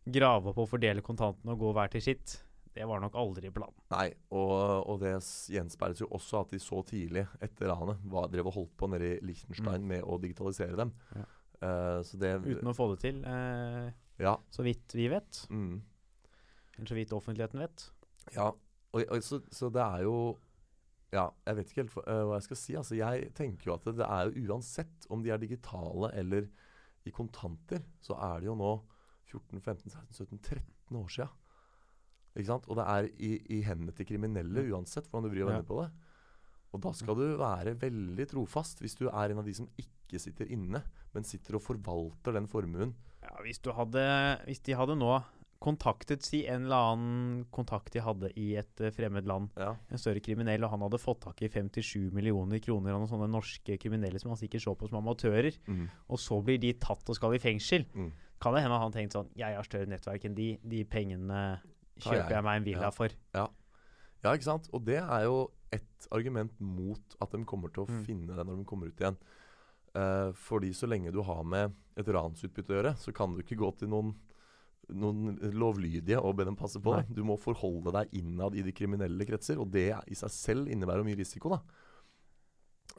grave opp og fordele kontantene og gå hver til sitt. Det var nok aldri planen. Nei, og, og det gjenspeiles jo også at de så tidlig etter ranet var, drev og holdt på nede i Liechtenstein med å digitalisere dem. Mm. Ja. Uh, så det Uten å få det til, uh, Ja. så vidt vi vet. Mm, Eller så vidt offentligheten vet. ja. Og, og, så, så det er jo Ja, jeg vet ikke helt hva- eh, hva jeg skal si. Altså, jeg tenker jo at det, det er jo uansett om de er digitale eller i kontanter, så er det jo nå 14, 15, 16, 17, 13 år sia. Ikke sant? Og det er i, i hendene til kriminelle uansett hvordan du vrir og vender på det. Og da skal du være veldig trofast hvis du er en av de som ikke sitter inne, men sitter og forvalter den formuen. Ja, hvis, du hadde, hvis de hadde nå kontaktet si en eller annen kontakt de hadde i et eh, fremmed land, Ja. en større kriminell, og han hadde fått tak i 57 millioner kroner av noen sånne norske kriminelle som han sikkert så på som amatører, og så blir de tatt og skal i fengsel, Mm. kan det hende han tenkte sånn Jeg har større nettverk enn de, de pengene kjøper jeg meg en villa Ja. for. Ja, ikke sant? Og det er jo et argument mot at de kommer til å Mm. finne det når de kommer ut igjen. Uh, fordi så lenge du har med et ransutbytte å gjøre, så kan du ikke gå til noen, noen lovlydige og be dem passe på Nei. Du må forholde deg innad i de kriminelle kretser, og det i seg selv innebærer mye risiko, da.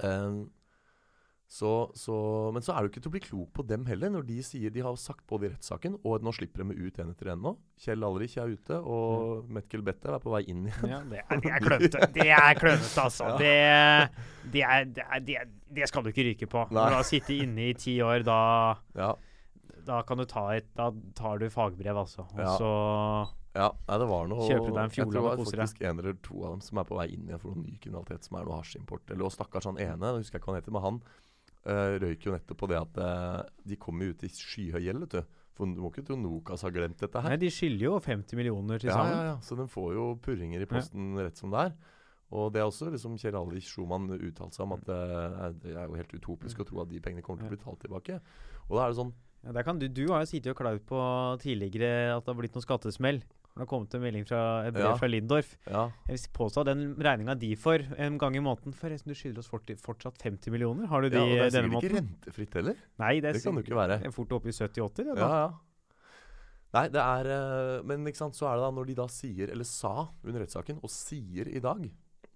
Um, så, så, men så er du ikke til å bli klok på dem heller, når de sier de har sagt både i rettssaken, og nå slipper de ut en etter en nå. Kjell Alrich er ute, og Metkel Bettev er på vei inn igjen. Ja, det er, det er klønete. Det er klønete, altså. Ja. Det, det, det, det, er, det skal du ikke ryke på. Nei. Når du har sittet inne i ti år, da, Ja. Da kan du ta et Da tar du fagbrev, altså. Og Ja. så Ja, nei, det var noe Kjøper deg en Jeg tror det var faktisk en eller to av dem som er på vei inn igjen for noe ny kriminalitet, som er noe hasjimport. Eller og stakkars han ene, jeg husker jeg ikke hva han heter, men han uh, røyk jo nettopp på det at uh, de kommer jo ut i skyhøy gjeld, vet du. For du må ikke tro Nokas har glemt dette her. Nei, de skylder jo 50 millioner til sammen. ja, ja. ja. Så de får jo purringer i posten rett som det er. Og det er også liksom Kjell Alrich Schumann uttalte seg om at eh, det er jo helt utopisk å tro at de pengene kommer til å bli talt tilbake. Og da er det sånn Ja, der kan du, du har jo sittet og klaget på tidligere at det har blitt noen skattesmell. Det har kommet en melding fra et brev Ja. fra Lindorf. Ja, Jeg vil påstå at den regninga de får en gang i måneden Forresten, du skylder oss forti- fortsatt 50 millioner. Har du de ja og det er sikkert ikke rentefritt heller. Nei, det, er Det kan det ikke være. er fort oppe i 70-80. det Ja, ja. Nei, det er eh, Men ikke sant, så er det da når de da sier, eller sa under rettssaken, og sier i dag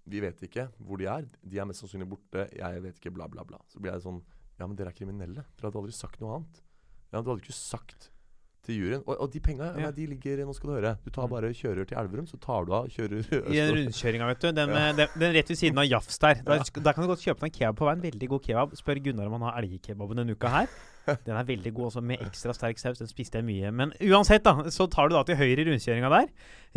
Vi vet ikke hvor de er. De er mest sannsynlig borte. Jeg vet ikke, bla, bla, bla. Så blir jeg sånn Ja, men dere er kriminelle. Dere hadde aldri sagt noe annet. Ja, Du hadde ikke sagt til juryen Og, og de penga, Ja. de ligger Nå skal du høre. Du tar Mm. bare kjører til Elverum, så tar du av, kjører I den rundkjøringa, vet du. Den, ja. den, den rett ved siden av Jafs der. Der, der kan du godt kjøpe deg en kebab på veien. Veldig god kebab. Spør Gunnar om han har elgkebaben denne uka her. Den er veldig god også, med ekstra sterk saus. Den spiste jeg mye. Men uansett, da, så tar du da til høyre i rundkjøringa der.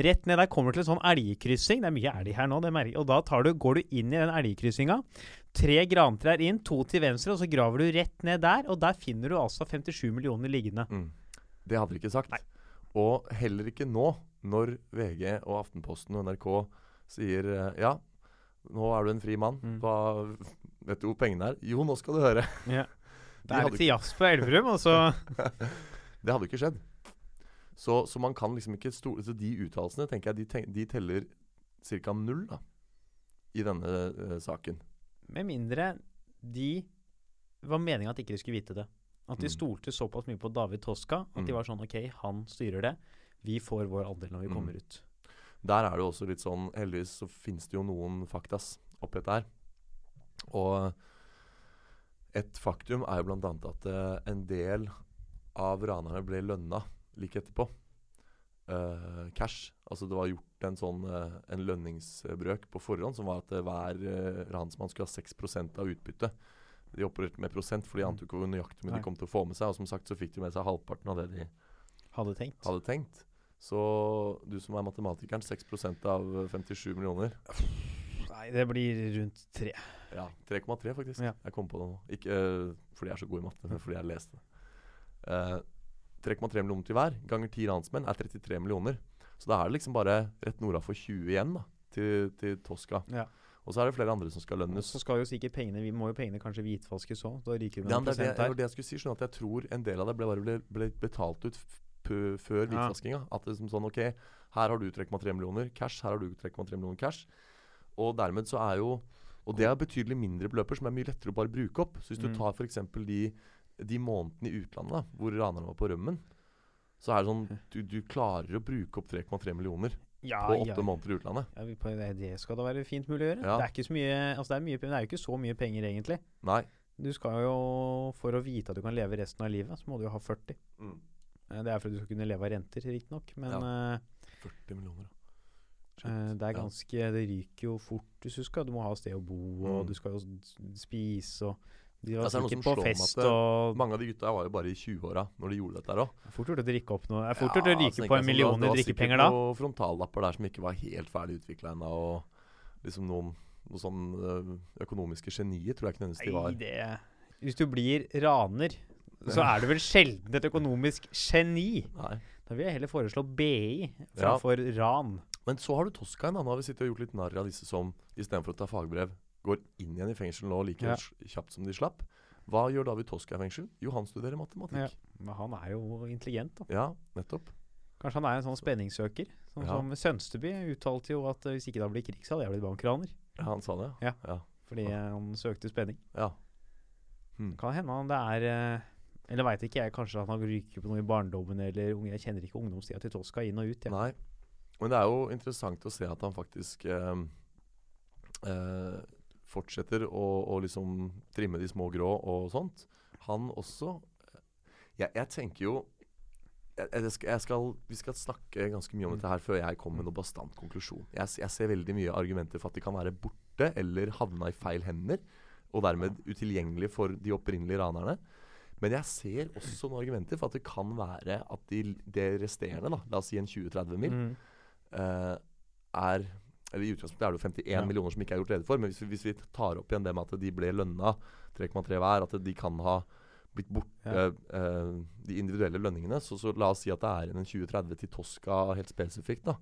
Rett ned der kommer du til en sånn elgkryssing. Det er mye elg her nå, det merker Og da tar du, går du inn i den elgkryssinga. Tre grantrær inn, to til venstre, og så graver du rett ned der. Og der finner du altså 57 millioner liggende. Mm. Det hadde de ikke sagt. Nei. Og heller ikke nå, når VG og Aftenposten og NRK sier eh, ja, nå er du en fri mann. Mm. Hva, vet du hvor pengene er? Jo, nå skal du høre. Ja. Det er litt jazz på Elverum, og så Det hadde ikke skjedd. Så, så man kan liksom ikke stole Så de uttalelsene tenker jeg de, de teller ca. null da, i denne uh, saken. Med mindre de var meninga at ikke de skulle vite det. At de Mm. stolte såpass mye på David Toska at de Mm. var sånn OK, han styrer det. Vi får vår andel når vi Mm. kommer ut. Der er det jo også litt sånn Heldigvis så finnes det jo noen faktas oppi dette her. Og et faktum er jo bl.a. at eh, en del av ranerne ble lønna like etterpå. Uh, cash. Altså det var gjort en sånn eh, en lønningsbrøk på forhånd som var at eh, hver uh, ransmann skulle ha 6% av utbyttet. De opererte med prosent, for de ante jo ikke hvor nøyaktig mye de kom til å få med seg. Og som sagt så fikk de med seg halvparten av det de Hadde tenkt. hadde tenkt. Så du som er matematikeren, 6% av 57 millioner Nei, det blir rundt tre. Ja, 3,3 faktisk. Ja. Jeg kom på det nå. Ikke uh, fordi jeg er så god i matte, men fordi jeg leste det. Uh, 3,3 millioner til hver ganger 10 ransmenn er 33 millioner. Så da er det liksom bare rett nordafor 20 igjen da, til, til Tosca. Ja. Og så er det flere andre som skal Og lønnes. så skal jo sikkert pengene Vi må jo pengene kanskje hvitvaskes òg. Da ryker vi med Ja, det, det, det det jeg skulle si. sånn at jeg tror en del av det ble bare ble, ble betalt ut før Ja. hvitvaskinga. At det er som sånn OK, her har du 3,3 millioner cash, her har du 3,3 millioner cash. Og dermed så er jo Og det er betydelig mindre beløper som er mye lettere å bare bruke opp. Så hvis du Mm. tar f.eks. De, de månedene i utlandet da, hvor ranerne var på rømmen, så er det sånn du, du klarer å bruke opp 3,3 millioner Ja, på ja. åtte måneder i utlandet. Ja, på- det, det skal da være fint mulig å gjøre. Ja. Det er ikke så mye Altså det er, mye, det er jo ikke så mye penger, egentlig. Nei. Du skal jo For å vite at du kan leve resten av livet, så må du jo ha 40. Mm. Eh, Det er for at du skal kunne leve av renter, riktignok. Men Ja. eh, 40 millioner, da. Eh, det er Ja. ganske Det ryker jo fort hvis du skal. Du må ha sted å bo, og Mm. du skal jo spise og De var altså, er sikkert på fest det- og Mange av de gutta var jo bare i 20-åra når de gjorde dette her òg. Det Fort gjort å drikke opp noe. Fort gjort å ryke på en million i drikkepenger da. Det var sikkert noen frontallapper der som ikke var helt ferdig utvikla ennå. Og liksom noen, noen sånn øh, økonomiske genier tror jeg ikke nødvendigvis de var. Nei, det Hvis du blir raner, så er du vel sjelden et økonomisk geni. Nei. Da vil jeg heller foreslå BI framfor ran. Men så har du Toskain. da. annen. har vi sittet og gjort litt narr av disse som istedenfor å ta fagbrev, går inn igjen i fengsel nå like Ja. kjapt som de slapp. Hva gjør David Toska i fengsel? Jo, han studerer matematikk. Ja. Men han er jo intelligent, da. Ja, nettopp. Kanskje han er en sånn spenningssøker. Sånn Ja. som Sønsteby uttalte jo at eh, hvis ikke det blir krig, så hadde jeg blitt bankraner. Ja, han sa det, Ja. ja. Fordi han søkte spenning. ja. Hmm. Kan hende han det er eh, Eller veit ikke jeg, kanskje han har ryket på noe i barndommen eller unge. Jeg kjenner ikke ungdomstida til Toska inn og ut. Ja. Nei. Men det er jo interessant å se at han faktisk eh, eh, fortsetter å, å liksom trimme de små grå og sånt. Han også Jeg, jeg tenker jo jeg, skal, jeg skal, Vi skal snakke ganske mye om dette her før jeg kommer med noen bastant konklusjon. Jeg, jeg ser veldig mye argumenter for at de kan være borte eller havna i feil hender. Og dermed utilgjengelig for de opprinnelige ranerne. Men jeg ser også noen argumenter for at det kan være at de, det resterende, da, la oss si en 20-30 mil, Mm. uh, er Eller i utgangspunktet er det jo 51 Ja. millioner som ikke er gjort rede for. Men hvis vi, hvis vi tar opp igjen det med at de ble lønna 3,3 hver, at de kan ha blitt borte Ja. eh, de individuelle lønningene, så, så la oss si at det er en 20-30 til Tosca helt spesifikt, da.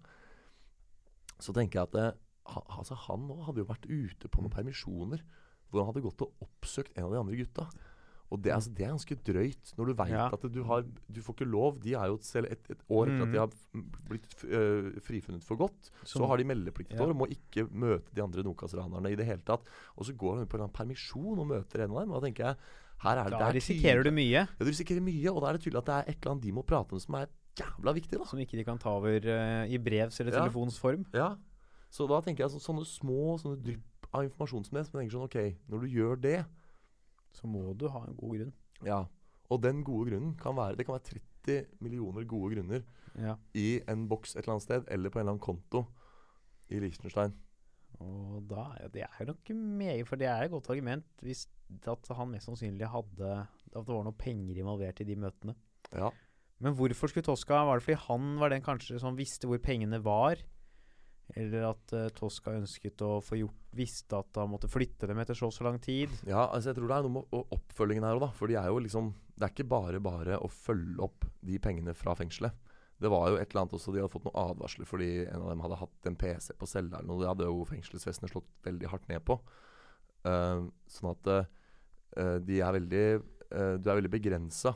Så tenker jeg at det, ha, altså han nå hadde jo vært ute på noen permisjoner hvor han hadde gått og oppsøkt en av de andre gutta. Og det, altså, det er ganske drøyt, når du veit Ja. at du har Du får ikke lov. De er jo selv et, et år etter mm. at de har blitt øh, frifunnet for godt, så så har de meldeplikt et Ja. år og må ikke møte de andre Nokas-ranerne i det hele tatt. Og så går han på en permisjon og møter en av dem. Og da tenker jeg her er det, Da er risikerer du mye Ja, du risikerer mye, og da er det tydelig at det er et eller annet de må prate om som er jævla viktig, da. som ikke de kan ta over uh, i brevs eller Ja. telefons form. Ja. Så da tenker jeg så, sånne små sånne drypp av informasjon som det, som jeg tenker sånn OK, når du gjør det Så må du ha en god grunn. Ja. Og den gode grunnen kan være Det kan være 30 millioner gode grunner Ja. i en boks et eller annet sted, eller på en eller annen konto i Liechtenstein. Og da er det er nok meget For det er et godt argument hvis at han mest sannsynlig hadde At det var noe penger involvert i de møtene. Ja. Men hvorfor skulle Tosca Var det fordi han var den kanskje som visste hvor pengene var? Eller at uh, Tosca ønsket å få gjort Visste at han måtte flytte dem etter så så lang tid? ja, altså jeg tror det er noe med oppfølgingen her òg, da. For de er jo liksom Det er ikke bare bare å følge opp de pengene fra fengselet. Det var jo et eller annet også De hadde fått noen advarsler fordi en av dem hadde hatt en PC på cella eller. Det hadde jo fengselsvesenet slått veldig hardt ned på. Uh, sånn at uh, de er veldig eh, Du er veldig begrensa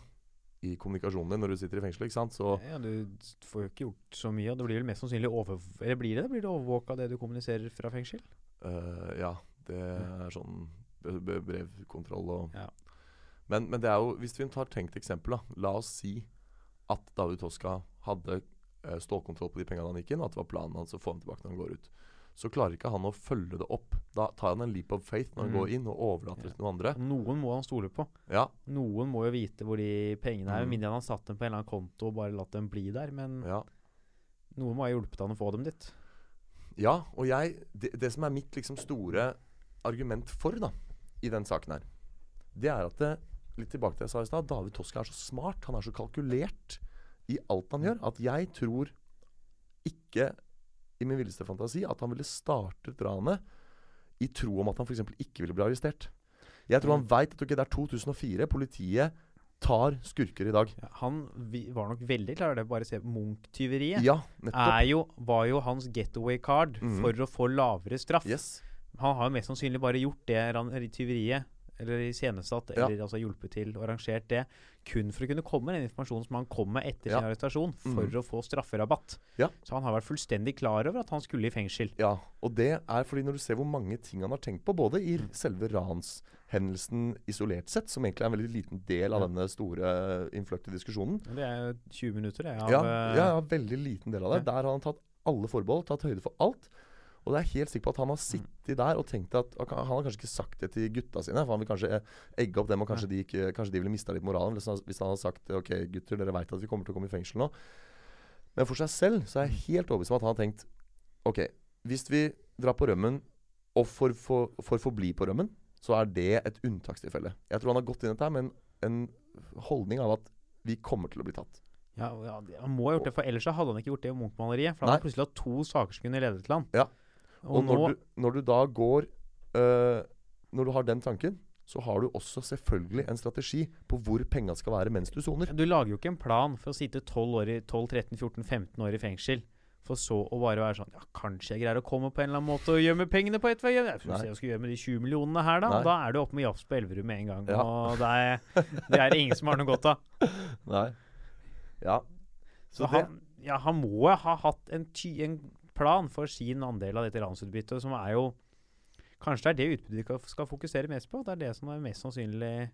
i kommunikasjonen din når du sitter i fengsel, ikke sant. Så Ja, Du får jo ikke gjort så mye, og det blir vel mest sannsynlig over... Eller blir det? Blir det overvåka det du kommuniserer fra fengsel? Uh, ja, det er sånn brevkontroll og Ja. men, men det er jo Hvis vi tar tenkt eksempel, da. La oss si at David Toska hadde eh, stålkontroll på de pengene han gikk inn, og at det var planen hans å få dem tilbake når han går ut. Så klarer ikke han å følge det opp. Da tar han en leap of faith når han Mm. går inn, og overlater ja. til noen andre. Noen må han stole på. Ja, Noen må jo vite hvor de pengene er, Mm. med mindre han har satt dem på en eller annen konto og bare latt dem bli der. Men ja. noen må ha hjulpet han å få dem dit. Ja, og jeg det, det som er mitt liksom store argument for da i den saken her, det er at det, Litt tilbake til det jeg sa i stad. David Toska er så smart. Han er så kalkulert i alt han gjør, at jeg tror ikke i min villeste fantasi at han ville startet ranet i tro om at han f.eks. ikke ville bli arrestert. Jeg tror han veit at okay, det er 2004. Politiet tar skurker i dag. Ja, han var nok veldig klar det. Bare se Munch-tyveriet. Ja, er jo, var jo hans getaway card mm. for å få lavere straff. Yes. Han har jo mest sannsynlig bare gjort det tyveriet, eller iscenesatt, Ja. eller altså hjulpet til og arrangert det, kun for å kunne komme med den informasjonen som han kom med etter sin arrestasjon, for mm. å få strafferabatt. Ja. Så han har vært fullstendig klar over at han skulle i fengsel. Ja, og det er fordi når du ser hvor mange ting han har tenkt på, både i selve ranshendelsen isolert sett, som egentlig er en veldig liten del av Ja. denne store eh, innfløkte diskusjonen Det er jo 20 minutter, det. Av, ja, eh, ja, ja, veldig liten del av det. ja. Der har han tatt alle forbehold, tatt høyde for alt. Og det er helt sikker på at han har Mm. sittet der og tenkt at Han har kanskje ikke sagt det til gutta sine, for han vil kanskje eh, egge opp dem, og kanskje, de, ikke, kanskje de ville mista litt moralen hvis han, hvis han hadde sagt OK, gutter, dere veit at vi kommer til å komme i fengsel nå. Men for seg selv så er jeg helt overbevist om at han har tenkt OK, hvis vi drar på rømmen og får for, for forbli på rømmen, så er det et unntakstilfelle. Jeg tror han har gått inn i dette med en, en holdning av at vi kommer til å bli tatt. Ja, ja, han må ha gjort det, for ellers hadde han ikke gjort det i Munch-maleriet. For han hadde plutselig hatt to saker som kunne ledet til han. Ja. Og, Og, når, nå du, når du da går øh, Når du har den tanken, så har du også selvfølgelig en strategi på hvor penga skal være mens du soner. Du lager jo ikke en plan for å sitte 12, år i, 12 13, 14, 15 år i fengsel. For så å bare være sånn Ja, kanskje jeg greier å komme på en eller annen måte og gjemme pengene på et vei. Jeg hva jeg skal gjøre med de 20 millionene her, da. Nei. Og da er du oppe med jafs på Elverum med en gang. Ja. Og det er, det er ingen som har noe godt av. Nei. Ja. Så Så han, ja, han må ha hatt en, ty en plan for sin andel av dette landsutbyttet, som er jo Kanskje det er det utbyttet vi skal- fokusere mest på? Det er det som er mest sannsynlig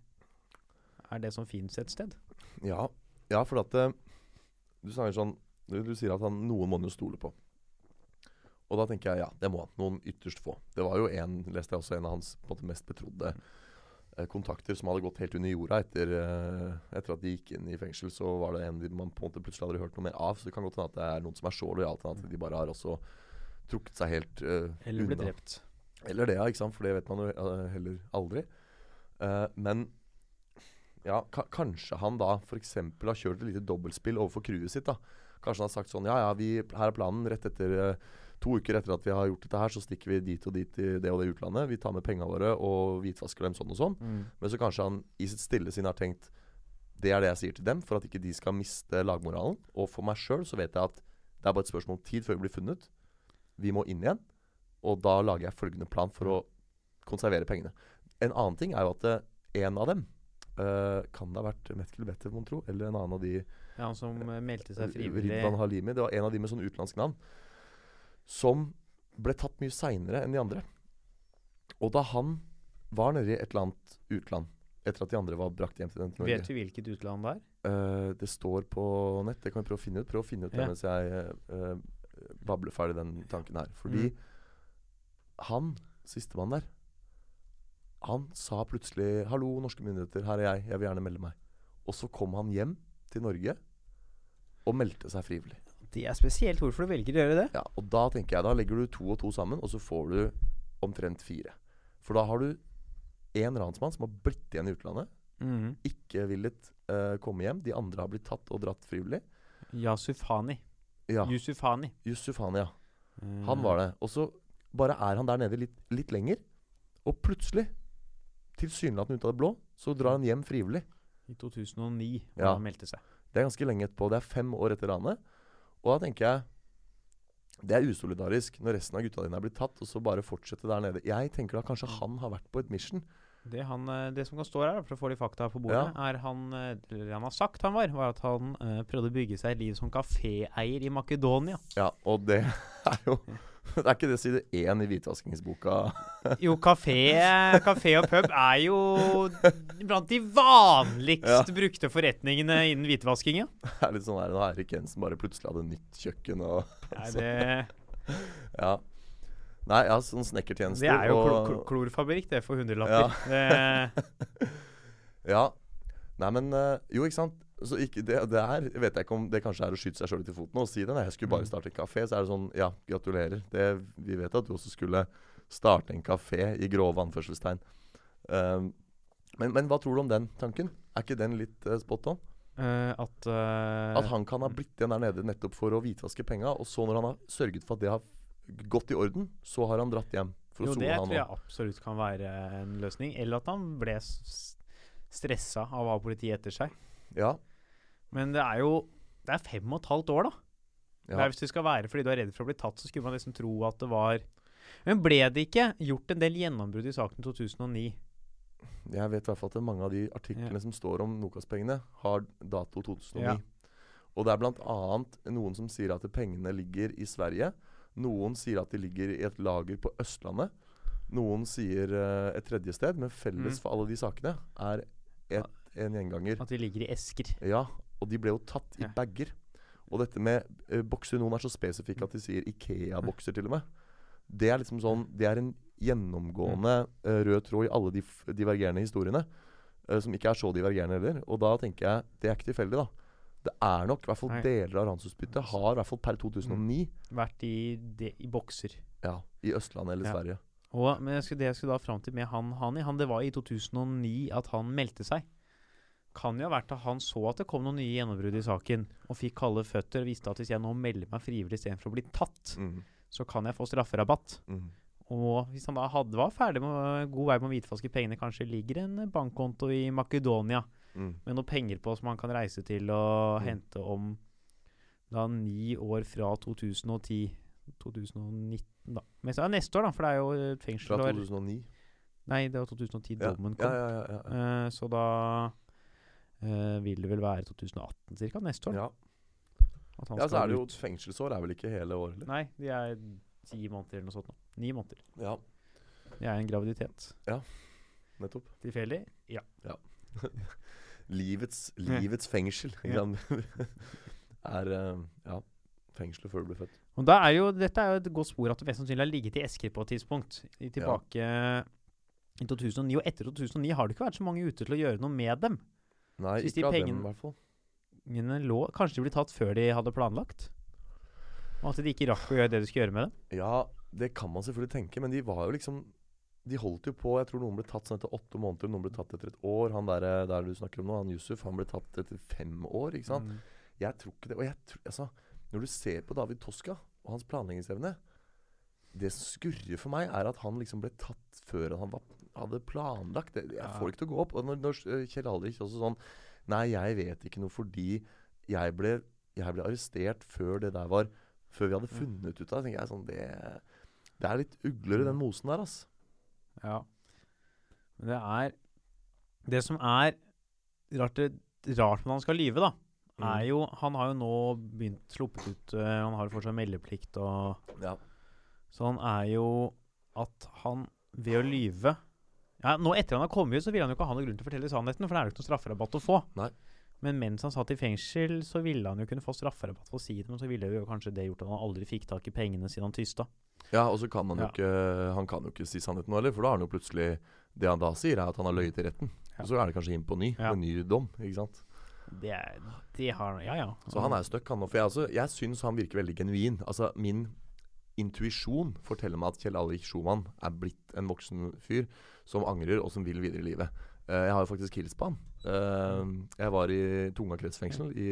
er det som fins et sted. Ja, ja for at eh, Du sånn du, du sier at han, noen må han jo stole på. Og da tenker jeg ja, det må han. Noen ytterst få. Det var jo en, leste jeg også, en av hans måte, mest betrodde eh, kontakter som hadde gått helt under jorda etter, eh, etter at de gikk inn i fengsel. Så var det en man på en måte plutselig hadde hørt noe mer av. Så det kan godt hende at det er noen som er så lojale at de bare har også trukket seg helt uh, Eller ble unna. drept. Eller det, ja. ikke sant? For det vet man jo eh, heller aldri. Uh, men ja, ka kanskje han da f.eks. har kjørt et lite dobbeltspill overfor crewet sitt. da Kanskje han har sagt sånn Ja, ja, vi, her er planen. Rett etter uh, To uker etter at vi har gjort dette her, så stikker vi dit og dit i det og det utlandet. Vi tar med pengene våre og hvitvasker dem sånn og sånn. Mm. Men så kanskje han i sitt stille sinn har tenkt Det er det jeg sier til dem, for at ikke de skal miste lagmoralen. Og for meg sjøl så vet jeg at det er bare et spørsmål om tid før vi blir funnet. Vi må inn igjen. Og da lager jeg følgende plan for å konservere pengene. En annen ting er jo at eh, en av dem Uh, kan det ha vært Metkel Wetter, mon tro, eller en annen av de Ja, han som eh, meldte seg frivillig. Ridvan Halimi. Det var en av de med sånn utenlandsk navn. Som ble tatt mye seinere enn de andre. Og da han var nede i et eller annet utland, etter at de andre var brakt hjem til den Norge Vet du hvilket utland det er? Uh, Det står på nett. Det kan vi prøve å finne ut. Prøv å finne ut det Ja. mens jeg uh, babler ferdig den tanken her. Fordi Mm. han, sistemann der, han sa plutselig 'Hallo, norske myndigheter. Her er jeg. Jeg vil gjerne melde meg'. Og så kom han hjem til Norge og meldte seg frivillig. Det er spesielt. Hvorfor du velger å gjøre det? Ja, og da tenker jeg Da legger du to og to sammen, og så får du omtrent fire. For da har du én ransmann som har blitt igjen i utlandet, Mm. ikke villet uh, komme hjem. De andre har blitt tatt og dratt frivillig. Yasufani. Ja, Yusufani. Yusufani, ja. Mm. Han var det. Og så bare er han der nede litt, litt lenger, og plutselig, tilsynelatende ut av det blå, så drar han hjem frivillig. I 2009, da Ja. han meldte seg. Det er ganske lenge etterpå. Det er fem år etter ranet. Og da tenker jeg Det er usolidarisk når resten av gutta dine er blitt tatt, og så bare fortsette der nede. Jeg tenker da kanskje han har vært på et mission. Det, han, eh, det som kan stå her, for å få litt fakta på bordet, er han det han har sagt han var, var at han uh, prøvde å bygge seg et liv som kaféeier i Makedonia. Ja, og det er jo Det er ikke det side én i hvitvaskingsboka. Jo, kafé, kafé og pub er jo blant de vanligst brukte forretningene innen hvitvasking. Ja. Det er litt sånn her når Eirik Jensen bare plutselig hadde nytt kjøkken og Nei, det, Ja. Nei, ja, sånn snekkertjenester det er jo og klo, klorfabrikk, det, for hundrelapper. Det, Ja. Nei, men eh, Jo, ikke sant. Så ikke, det, det er vet jeg ikke om det kanskje er å skyte seg sjøl litt i foten og si det. Nei, jeg skulle bare Mm. starte en kafé. Så er det sånn Ja, gratulerer. Det, vi vet at du også skulle starte en kafé, i grove anførselstegn. Um, men, men hva tror du om den tanken? Er ikke den litt uh, spot on? Uh, at uh, At han kan ha blitt igjen der nede nettopp for å hvitvaske penga, og så når han har sørget for at det har gått i orden, så har han dratt hjem for å Jo, det sone, han tror jeg absolutt kan være en løsning. Eller at han ble stressa av å ha politiet etter seg. Ja. Men det er jo Det er fem og et halvt år, da. Ja. hvis det skal være fordi du er redd for å bli tatt, så skulle man nesten tro at det var Men ble det ikke gjort en del gjennombrudd i saken i 2009? Jeg vet i hvert fall at mange av de artiklene Ja. som står om Nokas-pengene, har dato 2009. Ja. Og det er bl.a. noen som sier at pengene ligger i Sverige. Noen sier at de ligger i et lager på Østlandet. Noen sier uh, et tredje sted, men felles Mm. for alle de sakene er et, en gjenganger. At de ligger i esker. Ja, og de ble jo tatt i bager. Og dette med uh, bokser Noen er så spesifikke at de sier Ikea-bokser, til og med. Det er liksom sånn Det er en gjennomgående uh, rød tråd i alle de divergerende historiene. Uh, som ikke er så divergerende heller. Og da tenker jeg det er ikke tilfeldig, da. Det er nok, i hvert fall Nei. deler av ransutbyttet har i hvert fall per 2009 Vært i, de, i bokser. ja, i Østlandet eller Ja. Sverige. Og men jeg skulle, det jeg skulle da fram til med han Hani, han, det var i 2009 at han meldte seg. Kan jo ha vært at han så at det kom noen nye gjennombrudd i saken, og fikk kalde føtter og visste at hvis jeg nå melder meg frivillig istedenfor å bli tatt, Mm. så kan jeg få strafferabatt. Mm. Og hvis han da hadde, var ferdig med god vei med å hvitvaske pengene, kanskje ligger en bankkonto i Makedonia Mm. med noen penger på som han kan reise til og Mm. hente om da ni år fra 2010 2019, da. Men så det neste år, da, for det er jo et Fra 2009. Nei, det var 2010 Ja. dommen kom. ja, ja, ja, ja. Eh, så da eh, vil det vel være 2018 cirka, neste år. ja. At han ja, så skal er det jo ut. fengselsår er vel ikke hele året, eller? Nei, de er ti måneder eller noe sånt nå. Ni måneder. Ja, Det er en graviditet. nettopp. Tilfeldig? Ja. livets, livets fengsel. Ja. er uh, ja, fengselet før du blir født. Og da er jo, Dette er jo et godt spor at det mest sannsynlig har ligget i esker på et tidspunkt. I tilbake i 2009. Og etter 2009 har det ikke vært så mange ute til å gjøre noe med dem. Nei, Hvis de ikke av dem i hvert fall. Pengene lå, kanskje de ble tatt før de hadde planlagt? Og at de ikke rakk å gjøre det du skulle gjøre med dem? Ja, det kan man selvfølgelig tenke, men de var jo liksom De holdt jo på Jeg tror noen ble tatt sånn etter åtte måneder, noen ble tatt etter et år. Han der, der du snakker om nå, han Yusuf, han ble tatt etter fem år, ikke sant. Mm. Jeg tror ikke det. Og jeg tror, altså, når du ser på David Toska og hans planleggingsevne det som skurrer for meg, er at han liksom ble tatt før han var, hadde planlagt det. Jeg Ja. får det ikke til å gå opp. Og når, når eh, Kjell Aldrich også sånn Nei, jeg vet ikke noe fordi jeg ble, jeg ble arrestert før det der var Før vi hadde funnet ut av det. jeg sånn, det, det er litt ugler i den mosen der, ass. Ja. Men det er Det som er rart, rart med han skal lyve, da, Mm. er jo Han har jo nå begynt sluppet ut eh, Han har fortsatt meldeplikt og Ja. Så han er jo at han ved å lyve ja, Nå etter han har kommet ut, så vil han jo ikke ha noen grunn til å fortelle sannheten, for det er jo ikke noen strafferabatt å få. Nei. Men mens han satt i fengsel, så ville han jo kunne få strafferabatt for å si det, men så ville jo kanskje det gjort at han aldri fikk tak i pengene siden han tysta. Ja, og så kan han jo Ja. ikke Han kan jo ikke si sannheten nå heller, for da har han jo plutselig Det han da sier, er at han har løyet i retten. Ja. Og så er det kanskje inn på ny, Ja. med ny dom, ikke sant. Det, er, det har Ja, ja. Så han er stuck, han nå. For jeg, altså, jeg syns han virker veldig genuin. Altså, min intuisjon forteller meg at Kjell Alrik Schumann er blitt en voksen fyr som angrer, og som vil videre i livet. Uh, jeg har jo faktisk hilst på han. Uh, jeg var i Tunga kretsfengsel i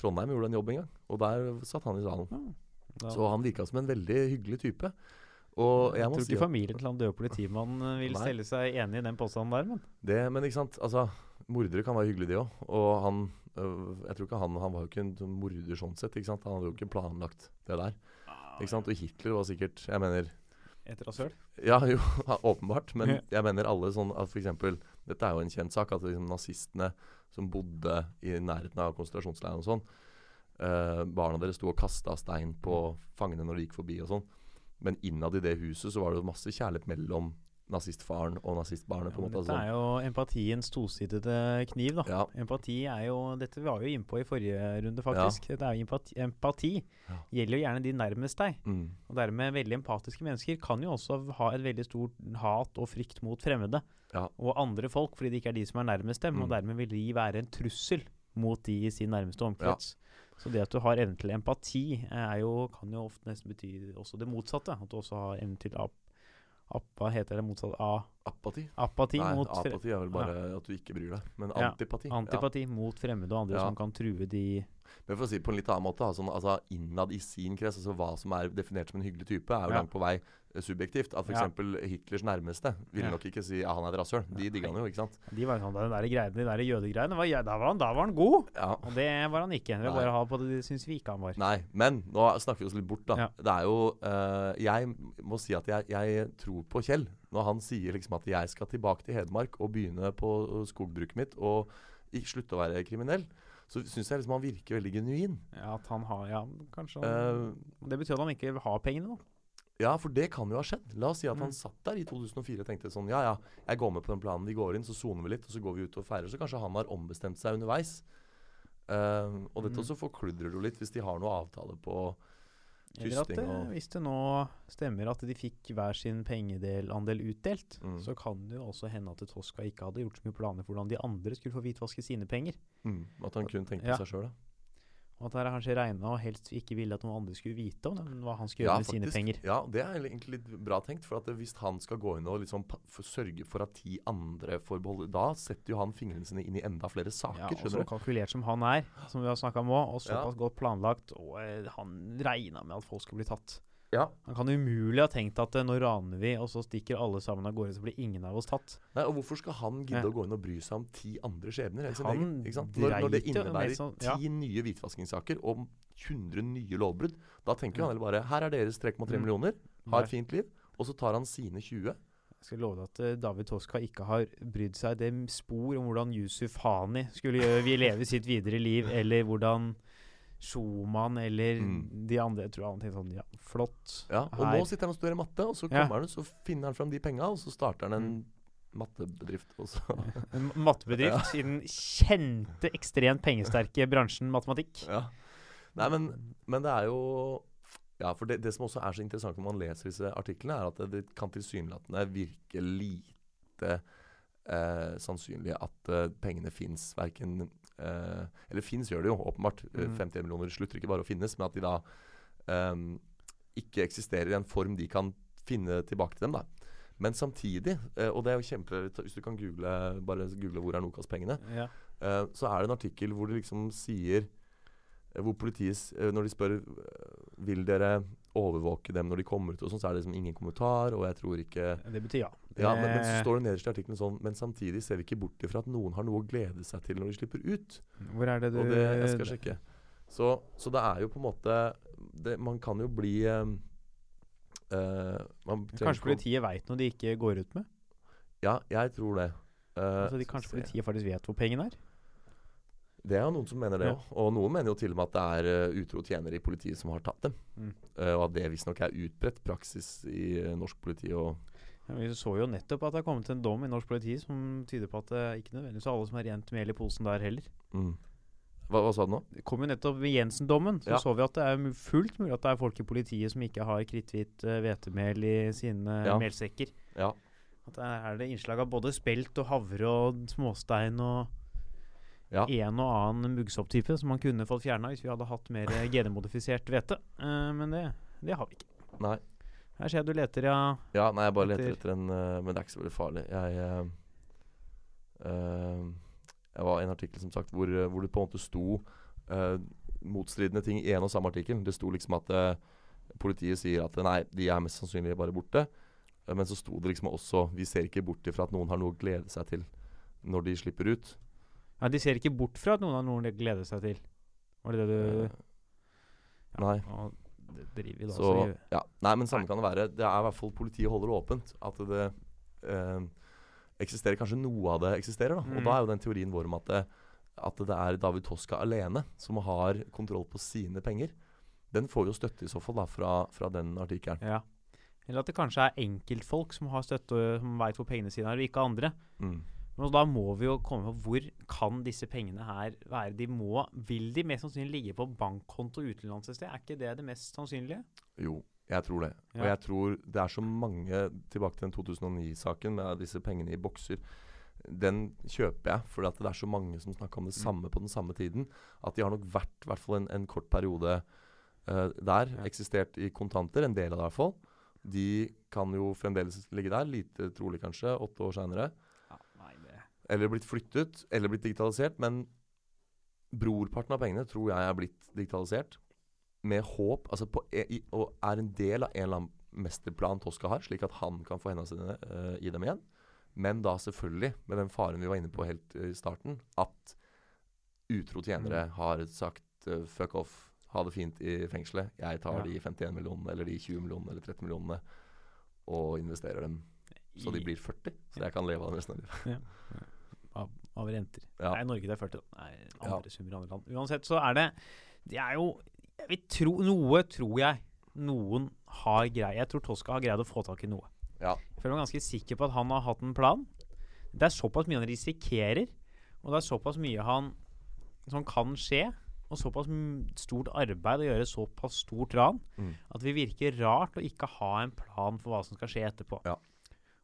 Trondheim og gjorde en jobb en gang. Og der satt han i salen. Ja. Så han virka som en veldig hyggelig type. Og jeg jeg tror ikke si familien til han døde politimannen eh, vil Nei. stelle seg enig i den påstanden der, men det Men ikke sant, altså Mordere kan være hyggelige, de òg. Og han øh, Jeg tror ikke han Han var jo ikke en morder sånn sett. ikke sant Han hadde jo ikke planlagt det der. Ikke sant Og Hitler var sikkert Jeg mener Et rasøl? Ja, jo, åpenbart. Men jeg mener alle sånn at eksempel Dette er jo en kjent sak. At liksom nazistene som bodde i nærheten av konsentrasjonsleiren og sånn eh, Barna deres sto og kasta stein på fangene når de gikk forbi og sånn. Men innad i det huset så var det masse kjærlighet mellom nazistfaren og nazistbarnet. på en men måte dette altså. er jo empatiens tosidede kniv, da. Ja. Empati er jo Dette var vi jo innpå i forrige runde, faktisk. Dette er jo empati, empati Ja. gjelder jo gjerne de nærmest deg. Mm. Og dermed veldig empatiske mennesker kan jo også ha et veldig stort hat og frykt mot fremmede Ja. og andre folk, fordi det ikke er de som er nærmest dem. Og Mm. dermed vil de være en trussel mot de i sin nærmeste omkrets. Så det at du har evnen til empati, er jo, kan jo ofte nesten bety også det motsatte. At du også har evnen til ap, ap, heter det motsatt? A, Apati? apati Nei, mot apati er vel bare at du ikke bryr deg. Men Ja, antipati Antipati mot fremmede og andre Ja. som kan true de Men for å si det på en litt annen måte, sånn, altså innad i sin krets, altså hva som er definert som en hyggelig type, er jo Ja. langt på vei eh, subjektivt. At f.eks. Ja. Hitlers nærmeste ville Ja. nok ikke si ja, han er et rasshøl. De digga han jo, ikke sant. De var sånn, Den der greiene, de der jødegreiene var, ja, da, var han, da var han god! Ja. Og det var han ikke. Det bare ha på det de syns vi ikke han var. Nei, men nå snakker vi oss litt bort, da. Ja. Det er jo uh, Jeg må si at jeg, jeg tror på Kjell når han sier liksom at jeg skal tilbake til Hedmark og begynne på skogbruket mitt og slutte å være kriminell. Så syns jeg liksom han virker veldig genuin. Ja, At han har Ja, kanskje han, uh, Det betyr at han ikke har pengene, da. Ja, for det kan jo ha skjedd. La oss si at han Mm. satt der i 2004 og tenkte sånn Ja, ja, jeg går med på den planen. Vi går inn, så soner vi litt, og så går vi ut og feirer. Så kanskje han har ombestemt seg underveis. Uh, og dette Mm. også forkludrer du jo litt hvis de har noe avtale på Eller at det, hvis det nå stemmer at de fikk hver sin pengedelandel utdelt, Mm. så kan det jo også hende at Toska ikke hadde gjort så mye planer for hvordan de andre skulle få hvitvaske sine penger. mm, At han kun tenkte Ja. seg sjøl, da. Og at er kanskje regna og helst ikke ville at noen andre skulle vite om det, hva han skulle gjøre Ja, med sine penger. Ja, det er egentlig litt bra tenkt. For at hvis han skal gå inn og liksom for, sørge for at ti andre får beholde Da setter jo han fingrene sine inn i enda flere saker, Ja, og så kalkulert som han er, som vi har snakka om òg, og Ja. såpass godt planlagt, og eh, han regna med at folk skulle bli tatt. Ja. Han kan umulig ha tenkt at eh, nå raner vi, og så stikker alle sammen av gårde, så blir ingen av oss tatt. Nei, og hvorfor skal han gidde å gå inn og bry seg om ti andre skjebner Han egen? Når, når det innebærer sånn- ja. ti nye hvitvaskingssaker og 100 nye lovbrudd, da tenker han heller bare Her er deres 3,3 Mm. millioner, ha et fint liv. Og så tar han sine 20. Jeg skal love deg at eh, David Toska ikke har brydd seg det spor om hvordan Yusuf Hani skulle leve sitt videre liv, eller hvordan Schumann eller Mm. de andre Jeg tror han tenkte sånn Ja, flott. Ja, og Her. nå sitter han og studerer matte, og så Ja. kommer han, så finner han fram de penga, og så starter han en mattebedrift. også. En mattebedrift i den kjente, ekstremt pengesterke bransjen matematikk. Ja. Nei, men, men det er jo Ja, for det, det som også er så interessant når man leser disse artiklene, er at det, det kan tilsynelatende virke lite eh, sannsynlig at eh, pengene fins. Verken eh, Eller fins gjør det jo, åpenbart. Eh, Mm. 51 millioner slutter ikke bare å finnes, men at de da eh, ikke eksisterer i en form de kan finne tilbake til dem. da men samtidig, eh, og det er jo kjempe Hvis du kan google bare google 'Hvor er Nokas-pengene', Ja. Eh, så er det en artikkel hvor det liksom sier Hvor politiet Når de spør Vil dere overvåke dem når de kommer ut, og sånn, så er det liksom ingen kommentar. Og jeg tror ikke Det betyr ja. ja, men, men så står det nederst i artikkelen sånn Men samtidig ser vi ikke bort ifra at noen har noe å glede seg til når de slipper ut. Hvor er det du Og det jeg skal sjekke. Så, så det er jo på en måte det, Man kan jo bli eh, man Kanskje politiet veit noe de ikke går ut med? Ja, jeg tror det. Uh, Altså de, kanskje politiet faktisk vet hvor pengene er? Det er noen som mener det Ja. Og noen mener jo til og med at det er eh, utro tjenere i politiet som har tatt dem. Mm. Eh, og at det visstnok er utbredt praksis i eh, norsk politi. Og Ja, vi så jo nettopp at det har kommet en dom i norsk politi som tyder på at det ikke nødvendigvis er alle som har rent mel i posen der heller. mm. hva, hva sa du nå? Det kom jo nettopp ved Jensen-dommen. Så Ja. så vi at det er fullt mulig at det er folk i politiet som ikke har kritthvitt hvetemel i sine melsekker. Ja. At der er det innslag av både spelt og havre og småstein og Ja. en og annen muggsopptype som man kunne fått fjerna hvis vi hadde hatt mer genmodifisert hvete. Uh, men det, det har vi ikke. Nei. Her ser jeg du leter, ja. Ja, nei, jeg bare leter Etter- en uh, Men det er ikke så veldig farlig. Jeg uh, Jeg var i en artikkel som sagt hvor, hvor det på en måte sto motstridende ting i en og samme artikkel. Det sto liksom at politiet sier at nei, de er mest sannsynlig bare borte. Men så sto det liksom også Vi ser ikke bort ifra at noen har noe å glede seg til når de slipper ut. Ja. De ser ikke bort fra at noen har noe å glede seg til. Var det det du ja, nei. Og det driver vi da Så, så ja. Nei, men samme kan det være. Det er i hvert fall politiet holder det åpent. At det eh, eksisterer Kanskje noe av det eksisterer. da Og Mm. da er jo den teorien vår om at det, at det er David Toska alene som har kontroll på sine penger. Den får jo støtte i så fall da fra, fra den artikkelen. Ja. Eller at det kanskje er enkeltfolk som har støtte, som veit hvor pengene sine er, og ikke andre. Mm. Men da må vi jo komme på hvor kan disse pengene her være? De må, Vil de mest sannsynlig ligge på bankkonto utenlands et sted? Er ikke det det mest sannsynlige? Jo, jeg tror det. Og jeg tror det er så mange Tilbake til den 2009-saken med disse pengene i bokser. Den kjøper jeg, for det er så mange som snakker om det Mm. samme på den samme tiden. At de har nok vært i hvert fall en, en kort periode uh, der. Ja. Eksistert i kontanter, en del av det i hvert fall. De kan jo fremdeles ligge der. Lite trolig, kanskje, åtte år seinere. Ja, det Eller blitt flyttet, eller blitt digitalisert. Men brorparten av pengene tror jeg er blitt digitalisert. Med håp altså på, e, i, Og er en del av en eller annen mesterplan Toska har, slik at han kan få hendene sine uh, i dem igjen. Men da selvfølgelig med den faren vi var inne på helt eh, i starten, at utro tjenere Mm. har sagt uh, fuck off, ha det fint i fengselet. Jeg tar Ja. de 51 millionene, eller de 20 millionene, eller 30 millionene, og investerer dem så de blir 40. Så jeg kan leve av dem resten av livet. av, av renter. Ja. Nei, Norge det er 40. da. Nei, Ja. andre summer i andre land. Uansett så er det Det er jo jeg vil tro, Noe tror jeg noen har greid Jeg tror Toska har greid å få tak i noe. Ja. Jeg føler meg ganske sikker på at han har hatt en plan. Det er såpass mye han risikerer, og det er såpass mye han som kan skje, og såpass stort arbeid å gjøre såpass stort ran, Mm. at det virker rart å ikke ha en plan for hva som skal skje etterpå. Ja.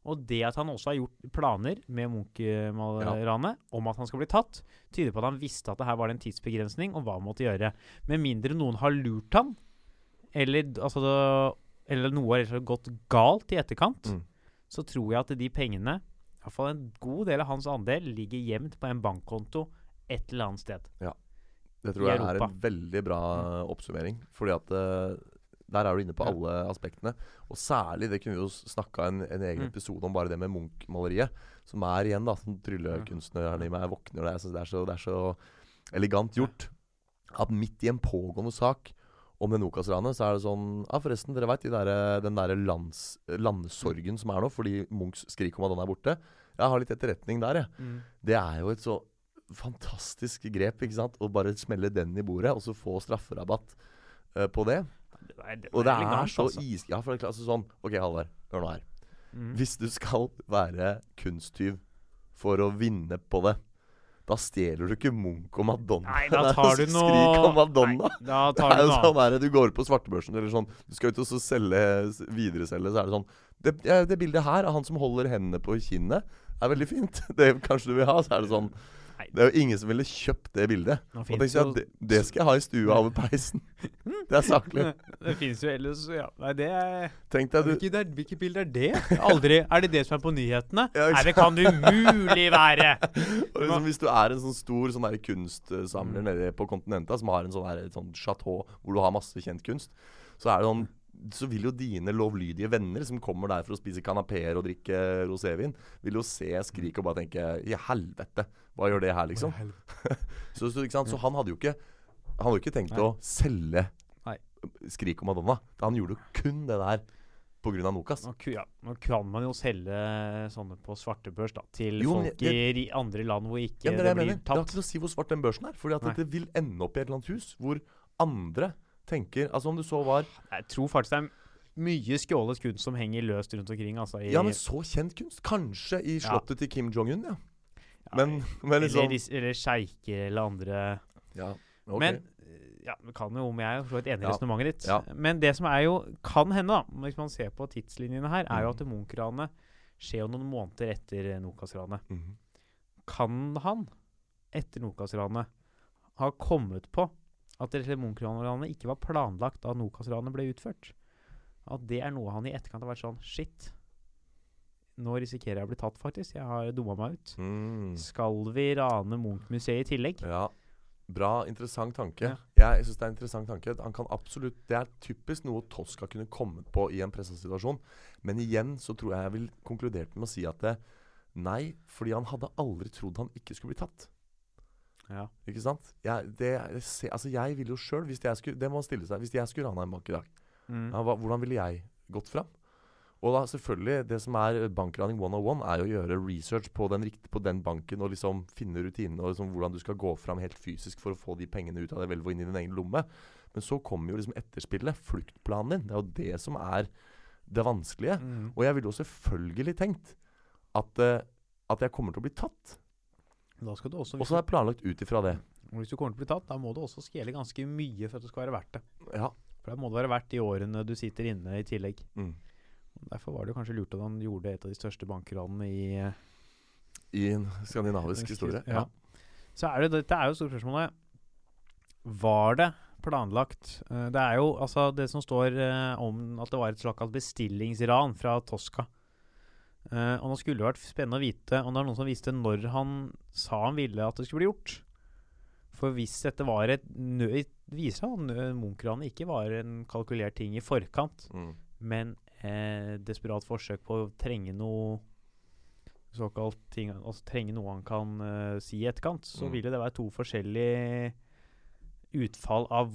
Og det at han også har gjort planer med Munch-ranet om at han skal bli tatt, tyder på at han visste at det her var en tidsbegrensning, og hva han måtte gjøre. Med mindre noen har lurt han, eller, altså, eller noe har gått galt i etterkant, Mm. så tror jeg at de pengene, i hvert fall en god del av hans andel, ligger gjemt på en bankkonto et eller annet sted. Ja. Det tror jeg er en veldig bra oppsummering. Fordi at eh, der er du inne på alle aspektene. Og særlig, det kunne vi jo snakka en, en egen Mm. episode om, bare det med Munch-maleriet. Som er igjen, da, som tryllekunstneren i meg våkner jeg synes det er, så, det er så elegant gjort. At midt i en pågående sak om det Nokas-ranet, så er det sånn Ja, forresten, dere veit de der, den derre landsorgen som er nå, fordi Munchs skrik om at den er borte. Jeg har litt etterretning der, jeg. Det er jo et så fantastisk grep, ikke sant? Å bare smelle den i bordet, og så få strafferabatt uh, på det. Det Og det er så altså. is... Ja, for det er klart, altså sånn OK, Halvard, hør nå her. Mm. Hvis du skal være kunsttyv for å vinne på det, da stjeler du ikke Munch og Madonna. Nei, da tar du noe Skrik om Madonna. Nei, da Det er jo noe sånn der, Du går på svartebørsen eller sånn Du skal ut og selge videreselge, så er det sånn det, det bildet her av han som holder hendene på kinnet, er veldig fint. Det kanskje du vil ha. Så er det sånn. Det er jo ingen som ville kjøpt det bildet. Og tenkte jeg det, det skal jeg ha i stua over peisen. Det er saklig. Det fins jo ellers Ja, nei, det er Tenk deg du Hvilket, er, hvilket bilde er det? Aldri. Er det det som er på nyhetene? Ja, Nei, det kan det umulig være! og liksom, Hvis du er en sånn stor sånn kunstsamler Mm. nede på kontinentet som har en sånn, sånn chateau hvor du har masse kjent kunst, så er det sånn så vil jo dine lovlydige venner som kommer der for å spise kanapeer og drikke rosévin, vil jo se Skrik og bare tenke I helvete, hva gjør det her, liksom? Så, så, så han hadde jo ikke Han hadde ikke tenkt Nei. å selge Nei. Skrik og Madonna. Han gjorde jo kun det der pga. Nokas. Nå, ja, nå kan man jo selge sånne på svartebørs da, til Jo, folk i andre land hvor ikke det, det, det blir tatt. Det har ikke noe å si hvor svart den børsen er. For det vil ende opp i et eller annet hus hvor andre tenker Altså om du så var Jeg tror faktisk det er mye skjålet kunst som henger løst rundt omkring. Altså, i, Ja, men så kjent kunst. Kanskje i Ja. slottet til Kim Jong-un, ja. ja, Men, men liksom Eller, eller sjeiker eller andre Ja, ok. Men ja, kan jo om jeg er for så vidt enig i Ja. resonnementet ditt. Ja. Men det som er jo kan hende, da, hvis man ser på tidslinjene her, er jo Mhm. at Munch-ranet skjer jo noen måneder etter Nokas-ranet. Mhm. Kan han, etter Nokas-ranet, ha kommet på at dette Munch-ranet ikke var planlagt da Nokas-ranet ble utført? At det er noe han i etterkant har vært sånn Shit, nå risikerer jeg å bli tatt, faktisk. Jeg har dumma meg ut. Mm. Skal vi rane Munch-museet i tillegg? Ja. Bra, interessant tanke. Ja. Jeg synes det er en interessant tanke. Han kan absolutt Det er typisk noe Tosca kunne kommet på i en pressa situasjon. Men igjen så tror jeg jeg vil konkludert med å si at det, nei, fordi han hadde aldri trodd han ikke skulle bli tatt. Ja. Ikke sant? Jeg, det, altså jeg vil jo sjøl, hvis jeg skulle Det må stille seg. Hvis jeg skulle rana en bank i dag, Mm. ja, hva, hvordan ville jeg gått fram? Og da selvfølgelig, det som er bankraning 101, er jo å gjøre research på den, rikt- på den banken og liksom finne rutinene og liksom hvordan du skal gå fram helt fysisk for å få de pengene ut av deg hvelvet og inn i din egen lomme. Men så kommer jo liksom etterspillet, fluktplanen din. Det er jo det som er det vanskelige. Mm. Og jeg ville jo selvfølgelig tenkt at, uh, at jeg kommer til å bli tatt. Da skal du også, Og så er det planlagt ut ifra det. Og hvis du kommer til å bli tatt, da må du også skjele ganske mye for at det skal være verdt det. Ja. For da må det være verdt de årene du sitter inne i tillegg. Mm. Derfor var det kanskje lurt at han gjorde et av de største bankranene i I en skandinavisk historie. Ja. Så er det, dette er jo storspørsmålet. Var det planlagt? Eh, det er jo altså det som står eh, om at det var et slags bestillingsran fra Tosca. Eh, og nå skulle det vært spennende å vite om det er noen som visste når han sa han ville at det skulle bli gjort. For hvis dette var et nø viser seg at Munch-ranet ikke var en kalkulert ting i forkant, Mm. men eh, desperat forsøk på å trenge noe såkalt ting Altså trenge noe han kan uh, si i etterkant, så Mm. ville det være to forskjellige utfall av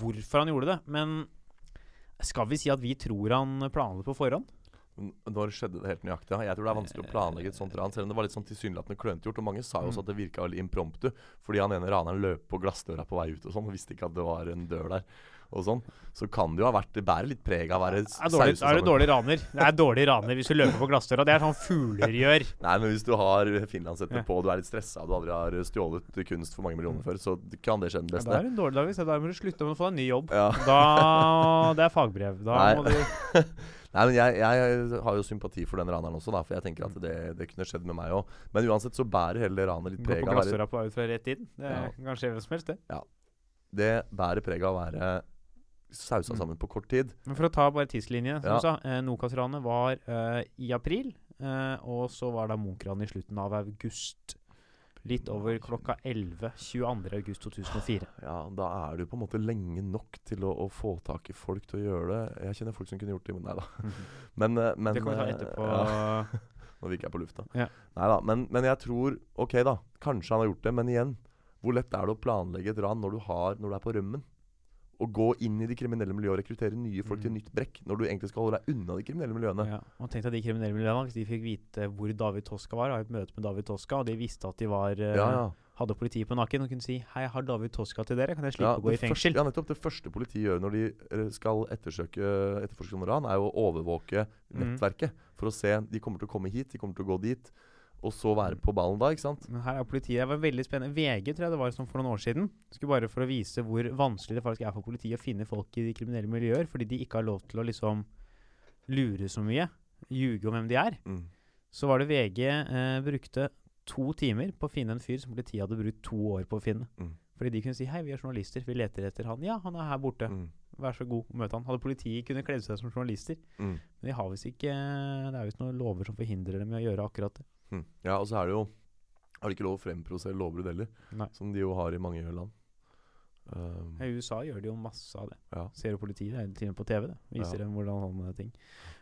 hvorfor han gjorde det. Men skal vi si at vi tror han planla det på forhånd? Når skjedde det helt nøyaktig? Jeg tror det er vanskelig å planlegge et sånt ran, selv om det var litt sånn tilsynelatende klønete gjort. Og mange sa jo også Mm. at det virka veldig impromptu, fordi han ene raneren løp på glassdøra på vei ut og sånn, og visste ikke at det var en dør der. Og sånn. Så kan det jo ha vært Det bærer litt preg av å være sausa er, dårlig, er sammen. dårlig raner? Det er dårlig raner hvis du løper på glassdøra. Det er sånn fugler gjør. Nei, men hvis du har finlandshette Ja. på, du er litt stressa, du aldri har stjålet kunst for mange millioner før, så kan det skje den Ja, beste. da er det en dårlig dag. Da må du slutte med å få deg en ny jobb. Ja. Da, det er fagbrev. Da Nei. må du Nei, men jeg, jeg har jo sympati for den raneren også, da, for jeg tenker at det, det kunne skjedd med meg òg. Men uansett så bærer hele ranet litt gå preg på av å være glassdøra på vei ut fra rett inn. Det Ja. kan skje hvem som helst, det. Ja. Det bærer preg av å være sausa Mm. sammen på kort tid. Men for å ta bare tidslinje, som Ja. du sa. Eh, Nokas-ranet var eh, i april, eh, og så var da Munch-ranet i slutten av august. Litt over klokka 11 22. august 2004. Ja, da er du på en måte lenge nok til å, å få tak i folk til å gjøre det. Jeg kjenner folk som kunne gjort det, men nei da. Men, eh, men det kan vi ta eh, etterpå. Ja, når vi ikke er på lufta. Ja. Nei da, men, men jeg tror Ok, da. Kanskje han har gjort det, men igjen. Hvor lett er det å planlegge et ran når du, har, når du er på rømmen? Å gå inn i de kriminelle miljøene og rekruttere nye folk til Mm. nytt brekk, når du egentlig skal holde deg unna de kriminelle miljøene. Ja, og tenk deg de kriminelle miljøene, hvis de fikk vite hvor David Toska var, ha et møte med David Toska, og de visste at de var eh, Ja, ja. hadde politiet på nakken og kunne si 'Hei, jeg har David Toska til dere, kan jeg slippe å gå i fengsel?' Første, ja, nettopp. Det første politiet gjør når de eh, skal ettersøke etterforske noe ran, er å overvåke Mm. nettverket. For å se De kommer til å komme hit, de kommer til å gå dit. Og så være på ballen da, ikke sant? Men her er politiet Det var veldig spennende. VG tror jeg det var som for noen år siden. Skulle bare for å vise hvor vanskelig det faktisk er for politiet å finne folk i de kriminelle miljøer, fordi de ikke har lov til å liksom lure så mye. Ljuge om hvem de er. Mm. Så var det VG eh, brukte to timer på å finne en fyr som politiet hadde brukt to år på å finne. Mm. Fordi de kunne si 'Hei, vi er journalister, vi leter etter han'. 'Ja, han er her borte. Mm. Vær så god, møt han'. Hadde politiet kunnet kledd seg som journalister. Mm. Men de har visst ikke Det er visst noen lover som forhindrer dem i å gjøre akkurat det. Mm. Ja, og så er det jo Har de ikke lov å fremprovosere lovbrudd heller, Nei. som de jo har i mange land. Um, I USA gjør de jo masse av det. ja. Ser jo politiet, hele med på TV. det Viser Ja. dem hvordan sånne ting.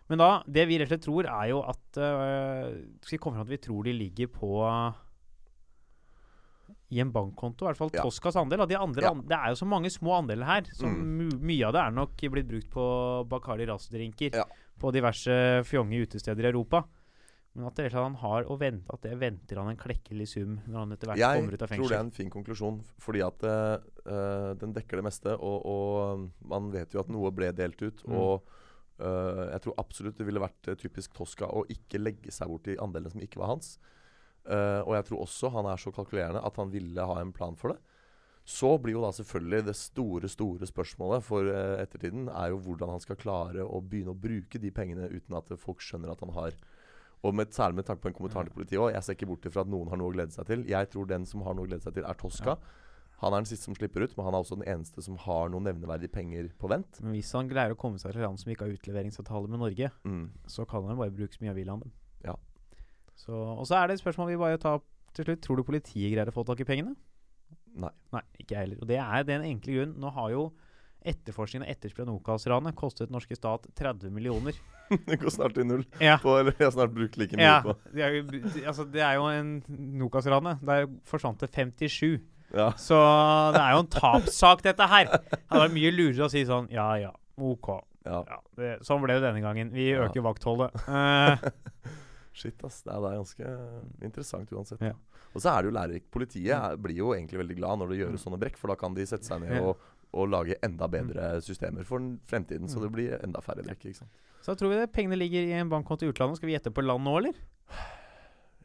Men da, det vi rett og slett tror, er jo at øh, Skal vi komme fram til at vi tror de ligger på i en bankkonto, i hvert fall Ja. Toskas andel. De andre, det er jo så mange små andeler her. Så Mm. mye av det er nok blitt brukt på Bakari Ras-drinker Ja. på diverse fjonge utesteder i Europa. Men at, det, er og han har å vente, at det venter han en klekkelig sum når han etter hvert Jeg kommer ut av fengsel. Jeg tror det er en fin konklusjon, fordi at uh, den dekker det meste. Og, og um, man vet jo at noe ble delt ut. Mm. Og uh, jeg tror absolutt det ville vært typisk Tosca å ikke legge seg bort i andelen som ikke var hans. Uh, og jeg tror også han er så kalkulerende at han ville ha en plan for det. Så blir jo da selvfølgelig det store store spørsmålet for ettertiden er jo hvordan han skal klare å begynne å bruke de pengene uten at folk skjønner at han har og med, særlig med tanke på en kommentar til politiet òg. Jeg ser ikke bort ifra at noen har noe å glede seg til. Jeg tror den som har noe å glede seg til, er Tosca. Han er den siste som slipper ut, men han er også den eneste som har noen nevneverdige penger på vent. Men hvis han greier å komme seg til land som ikke har utleveringsavtale med Norge, Mm. så kan han bare bruke så mye av dem. Ja. Så, og så er det et spørsmål vi bare tar til slutt. Tror du politiet greier å få tak i pengene? Nei. Nei, ikke jeg heller. Og det er den enkle grunn. Nå har jo etterforskningen av Nokas-ranet kostet norske stat 30 millioner. det går snart til null. Ja. På, eller jeg har snart brukt like mye ja på det, er altså, det er jo en Nokas-ranet. Der forsvant det 57. Ja. Så det er jo en tapssak, dette her. Det vært mye lurere å si sånn ja ja, ok. ja. Ja, det, sånn ble det denne gangen. Vi øker vaktholdet. Uh, Shit, ass. Det er, ganske interessant uansett. Ja. Og så er det jo lærerikt. Politiet er, blir jo egentlig veldig glad når det gjøres sånne brekk, for da kan de sette seg ned og, og lage enda bedre systemer for den fremtiden, så Mm. det blir enda færre brekk. ikke sant? Så tror vi det pengene ligger i en bankkonto i utlandet. Skal vi gjette på land nå, eller?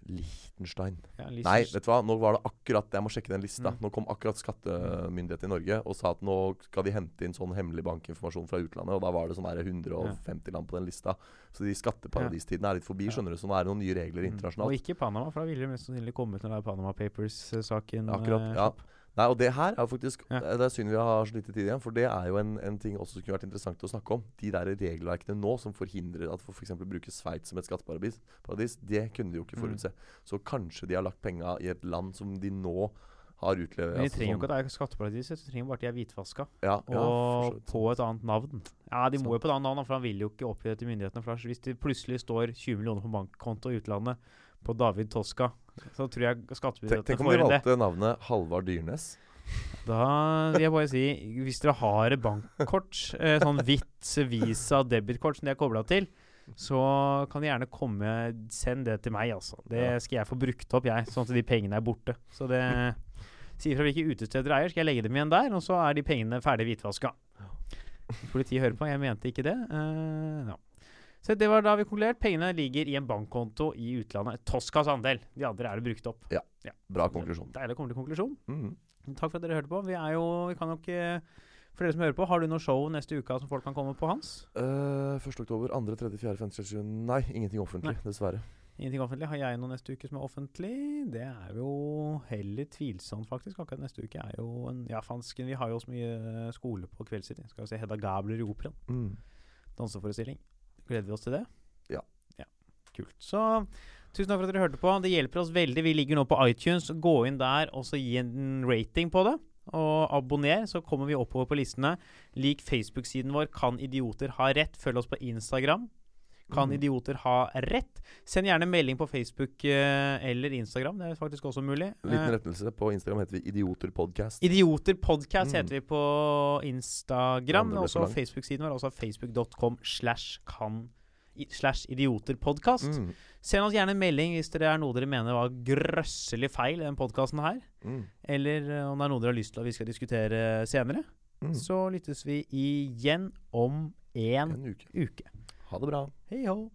Liechtenstein. Ja, Nei, vet du hva? Nå var det akkurat Jeg må sjekke den lista. Mm. Nå kom akkurat skattemyndigheten i Norge og sa at nå skal de hente inn sånn hemmelig bankinformasjon fra utlandet. Og da var det sånn der 150 land på den lista. Så de skatteparadistidene er litt forbi, skjønner du. Så nå er det noen nye regler Mm. internasjonalt. Og ikke Panama, for da ville det mest sannsynlig kommet når det er Panama Papers-saken. Akkurat, eh, ja. Nei, og det her er jo faktisk Ja. Det er synd vi har så lite tid igjen, for det er jo en, en ting også som kunne vært interessant å snakke om. De der regelverkene nå som forhindrer at f.eks. For bruke Sveits som et skatteparadis, paradis, det kunne de jo ikke Mm. forutse. Så kanskje de har lagt penga i et land som de nå har utlevert Men de altså trenger jo sånn- ikke at det er skatteparadis, de trenger bare at de er hvitvaska. ja, Og ja, på et annet navn. Ja, de må jo på et annet navn, for han vil jo ikke oppgi det til myndighetene. For hvis det plutselig står 20 millioner på bankkonto i utlandet på David Toska, så tror jeg skattemyndighetene tenk om de valgte det. navnet Halvard Dyrnes. Da vil jeg bare si, hvis dere har et bankkort, eh, sånn hvitt Visa debitkort som de er kobla til, så kan de gjerne komme Send det til meg, altså. Det skal jeg få brukt opp, jeg. Sånn at de pengene er borte. Så det Si fra hvilke utesteder eier, skal jeg legge dem igjen der, og så er de pengene ferdig hvitvaska. Politiet hører på, jeg mente ikke det. Uh, ja. Så det var da vi konkluderte. Pengene ligger i en bankkonto i utlandet. Toskas andel. De andre er det brukt opp. Bra konklusjon. Deilig å komme til konklusjon. Mhm. Takk for at dere hørte på. Vi er jo, vi kan jo ikke For dere som hører på, har du noe show neste uke som folk kan komme på, Hans? Uh, 1. oktober, 2., 3., 4., 5., 6., 7 Nei, ingenting offentlig, dessverre. Ingenting offentlig. Har jeg noe neste uke som er offentlig? Det er jo heller tvilsomt, faktisk. Akkurat neste uke er jo en Ja, fansken, vi har jo så mye skole på Kveldstid. Skal vi se Hedda Gabler i Operaen. Mm. Danseforestilling. Gleder vi oss til det? Ja. ja. Kult. Så tusen takk for at dere hørte på. Det hjelper oss veldig. Vi ligger nå på iTunes. Gå inn der og så gi en rating på det. Og abonner, så kommer vi oppover på listene. Lik Facebook-siden vår Kan idioter ha rett? Følg oss på Instagram. Kan Mm. idioter ha rett? Send gjerne melding på Facebook eh, eller Instagram. Det er faktisk også mulig. Liten Eh, rettelse. På Instagram heter vi Idioter Podcast. Idioter podcast Mm. heter vi på Instagram. Ja, også. Facebook-siden vår. Også facebook.com slash kan slash idioterpodkast. Mm. Send oss gjerne en melding hvis det er noe dere mener var grøsselig feil i den podkasten her. Mm. Eller eh, om det er noe dere har lyst til at vi skal diskutere senere. Mm. Så lyttes vi igjen om en En uke. uke. Ha det bra. Hei hå.